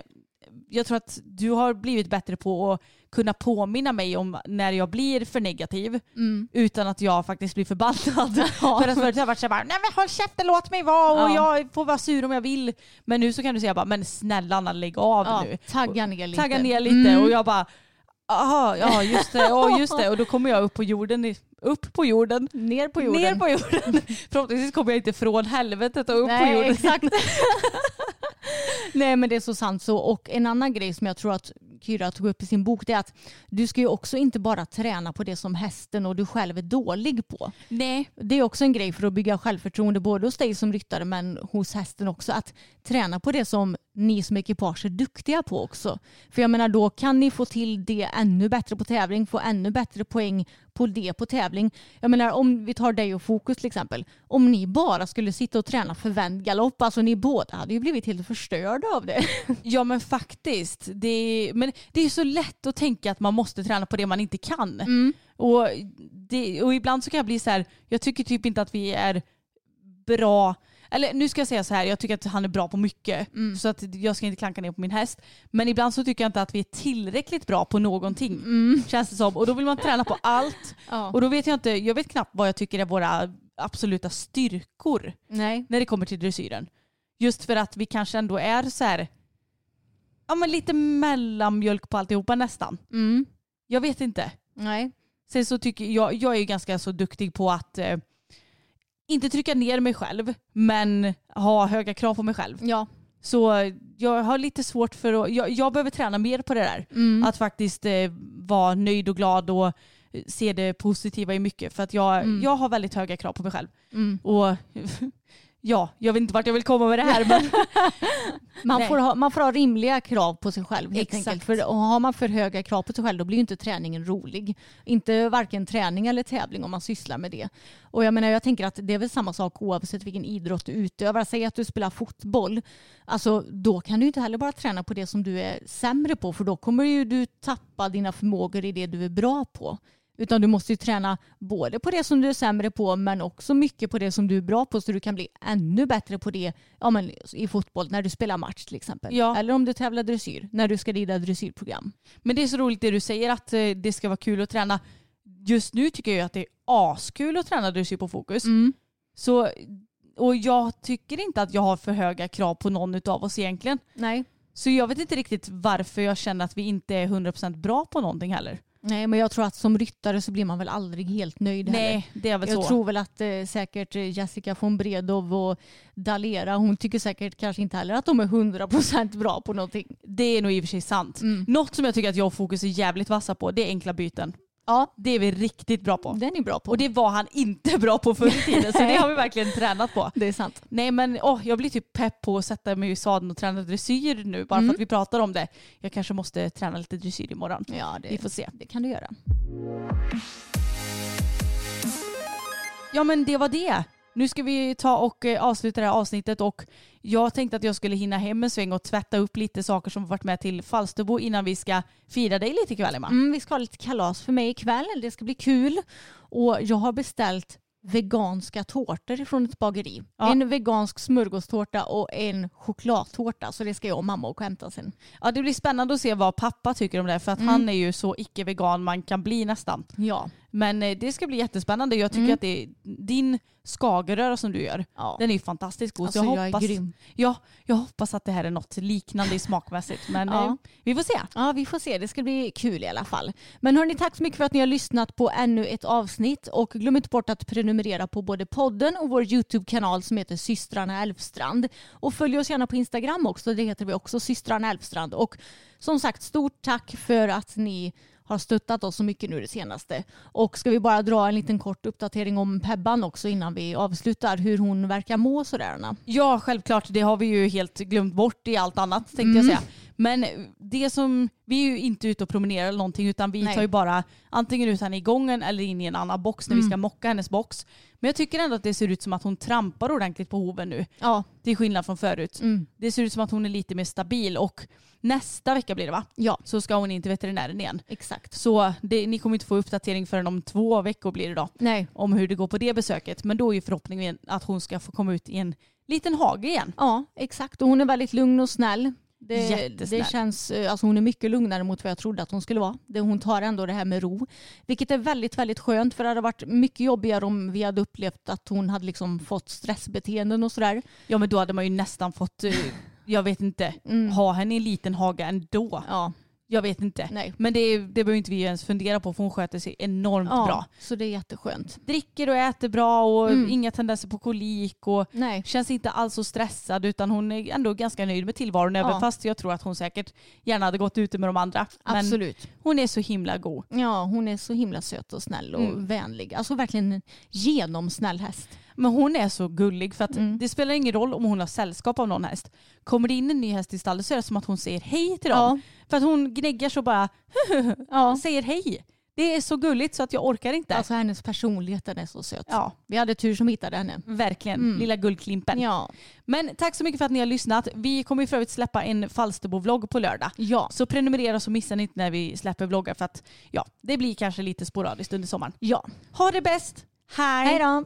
jag tror att du har blivit bättre på att kunna påminna mig om när jag blir för negativ Mm. utan att jag faktiskt blir förbannad. För att förut har jag varit såhär, nej men håll käften, låt mig vara och Ja. jag får vara sur om jag vill. Men nu så kan du säga bara, men snälla Anna lägg av Ja, nu. tagga ner lite. Tagga ner lite Mm. och jag bara, aha, ja just det, ja just det. Och då kommer jag upp på jorden, i- upp på jorden. Ner på jorden. Ner på jorden. Förhoppningsvis kommer jag inte från helvetet och upp på Nej, jorden. exakt. Nej men det är så sant så. Och en annan grej som jag tror att Kyra tog upp i sin bok det är att du ska ju också inte bara träna på det som hästen och du själv är dålig på. Nej. Det är också en grej för att bygga självförtroende både hos dig som ryttare men hos hästen också. Att träna på det som ni som ekipage är duktiga på också. För jag menar då kan ni få till det ännu bättre på tävling, få ännu bättre poäng på det på tävling. Jag menar om vi tar dig och Fokus till exempel. Om ni bara skulle sitta och träna för vänd galopp, alltså ni båda hade ju blivit helt förstörda av det. Ja men faktiskt. Det är, men det är så lätt att tänka att man måste träna på det man inte kan. Mm. Och, det, och ibland så kan jag bli så här, jag tycker typ inte att vi är bra eller nu ska jag säga så här, jag tycker att han är bra på mycket. Mm. Så att jag ska inte klanka ner på min häst. Men ibland så tycker jag inte att vi är tillräckligt bra på någonting. Mm. Känns det som. Och då vill man träna på allt. Ja. Och då vet jag inte, jag vet knappt vad jag tycker är våra absoluta styrkor Nej. när det kommer till dressyren. Just för att vi kanske ändå är så här, ja men lite mellanmjölk på alltihopa nästan. Mm. Jag vet inte. Nej. Sen så tycker jag, jag är ju ganska så duktig på att eh, inte trycka ner mig själv men ha höga krav på mig själv. Ja. Så jag har lite svårt för att, jag, jag behöver träna mer på det där. Mm. Att faktiskt eh, vara nöjd och glad och eh, se det positiva i mycket. För att jag, Mm. jag har väldigt höga krav på mig själv. Mm. Och ja, jag vet inte vart jag vill komma med det här men Man får, ha, man får ha rimliga krav på sig själv helt Exakt. enkelt. För och har man för höga krav på sig själv då blir ju inte träningen rolig. Inte varken träning eller tävling om man sysslar med det. Och jag menar jag tänker att det är väl samma sak oavsett vilken idrott du utövar. Säg att du spelar fotboll. Alltså då kan du inte heller bara träna på det som du är sämre på för då kommer ju du tappa dina förmågor i det du är bra på. Utan du måste ju träna både på det som du är sämre på men också mycket på det som du är bra på så du kan bli ännu bättre på det ja, men i fotboll när du spelar match till exempel. Ja. Eller om du tävlar dressyr när du ska rida dressyrprogram. Men det är så roligt det du säger att eh, det ska vara kul att träna. Just nu tycker jag att det är askul att träna dressyr på fokus. Så, och jag tycker inte att jag har för höga krav på någon av oss egentligen. Nej. Så jag vet inte riktigt varför jag känner att vi inte är 100% bra på någonting heller. Nej men jag tror att som ryttare så blir man väl aldrig helt nöjd heller. Nej, det är väl Jag så. tror väl att eh, säkert eh, Jessica von Bredow och Dalera, hon tycker säkert kanske inte heller att de är 100% bra på någonting. Det är nog i och för sig sant. Mm. Något som jag tycker att jag och Fokus är jävligt vassa på det är enkla byten. Ja, Det är vi riktigt bra på. den är bra på. Och det var han inte bra på förr i tiden så det har vi verkligen tränat på. det är sant. Nej men åh, jag blir typ pepp på att sätta mig i sadeln och träna dressyr nu bara Mm. för att vi pratar om det. Jag kanske måste träna lite dressyr imorgon. Ja, det, Vi får se. det kan du göra. Ja men det var det. Nu ska vi ta och eh, avsluta det här avsnittet och jag tänkte att jag skulle hinna hem en sväng och tvätta upp lite saker som varit med till Falsterbo innan vi ska fira dig lite ikväll Emma. Mm, vi ska ha lite kalas för mig ikväll. Det ska bli kul. Och jag har beställt veganska tårtor från ett bageri. Ja. En vegansk smörgåstårta och en chokladtårta. Så det ska jag och mamma och hämta sen. Ja det blir spännande att se vad pappa tycker om det för att Mm. han är ju så icke-vegan man kan bli nästan. Ja. Men eh, det ska bli jättespännande. Jag tycker Mm. att det din skagerröra som du gör, Ja. den är ju fantastiskt god. Så Alltså, jag är grym. Ja, jag hoppas att det här är något liknande smakmässigt. Men Ja. eh, vi får se. Ja, vi får se. Det ska bli kul i alla fall. Men hörni, tack så mycket för att ni har lyssnat på ännu ett avsnitt. Och glöm inte bort att prenumerera på både podden och vår YouTube-kanal som heter Systrarna Elfstrand. Och följ oss gärna på Instagram också. Det heter vi också, Systrarna Elfstrand. Och som sagt, stort tack för att ni har stöttat oss så mycket nu det senaste. Och ska vi bara dra en liten kort uppdatering om Pebban också innan vi avslutar hur hon verkar må sådär Anna? Ja, självklart. Det har vi ju helt glömt bort i allt annat tänkte Mm. jag säga. Men det som, vi är ju inte ute och promenerar eller någonting utan vi Nej. tar ju bara antingen ut henne i gången eller in i en annan box när vi Mm. ska mocka hennes box. Men jag tycker ändå att det ser ut som att hon trampar ordentligt på hoven nu. Ja. Till skillnad från förut. Mm. Det ser ut som att hon är lite mer stabil och nästa vecka blir det va? Ja, Så ska hon in till veterinären igen. exakt. Så det, ni kommer inte få uppdatering förrän om två veckor blir det då. Nej. Om hur det går på det besöket. Men då är ju förhoppningen att hon ska få komma ut i en liten hage igen. Ja, exakt. Och hon är väldigt lugn och snäll. Det, det känns, eh, alltså hon är mycket lugnare mot vad jag trodde att hon skulle vara. Det, hon tar ändå det här med ro. Vilket är väldigt, väldigt skönt för det hade varit mycket jobbigare om vi hade upplevt att hon hade liksom fått stressbeteenden och sådär. Ja men då hade man ju nästan fått, eh, jag vet inte, Mm. ha henne i en liten hage ändå. Ja, Jag vet inte. nej. Men det, det behöver inte vi ens fundera på för hon sköter sig enormt Ja, bra. så det är jätteskönt. Dricker och äter bra och Mm. inga tendenser på kolik och Nej. känns inte alls så stressad utan hon är ändå ganska nöjd med tillvaron även Ja. fast jag tror att hon säkert gärna hade gått ute med de andra. Men Absolut. hon är så himla god. Ja, hon är så himla söt och snäll och Mm. vänlig. Alltså verkligen en genomsnäll häst. Men hon är så gullig för att Mm. det spelar ingen roll om hon har sällskap av någon häst. Kommer det in en ny häst i stallet så är det som att hon säger hej till dem. För att hon gnäggar så bara ja. säger hej. Det är så gulligt så att jag orkar inte. Alltså hennes personlighet den är så söt. ja, Vi hade tur som hittade henne. verkligen. Mm. Lilla guldklimpen. Ja. Men tack så mycket för att ni har lyssnat. Vi kommer ju för övrigt släppa en Falsterbo-vlogg på lördag. Ja. Så prenumerera så missar ni inte när vi släpper vloggar för att ja, det blir kanske lite sporadiskt under sommaren. Ja. Ha det bäst! Hej! Hej då!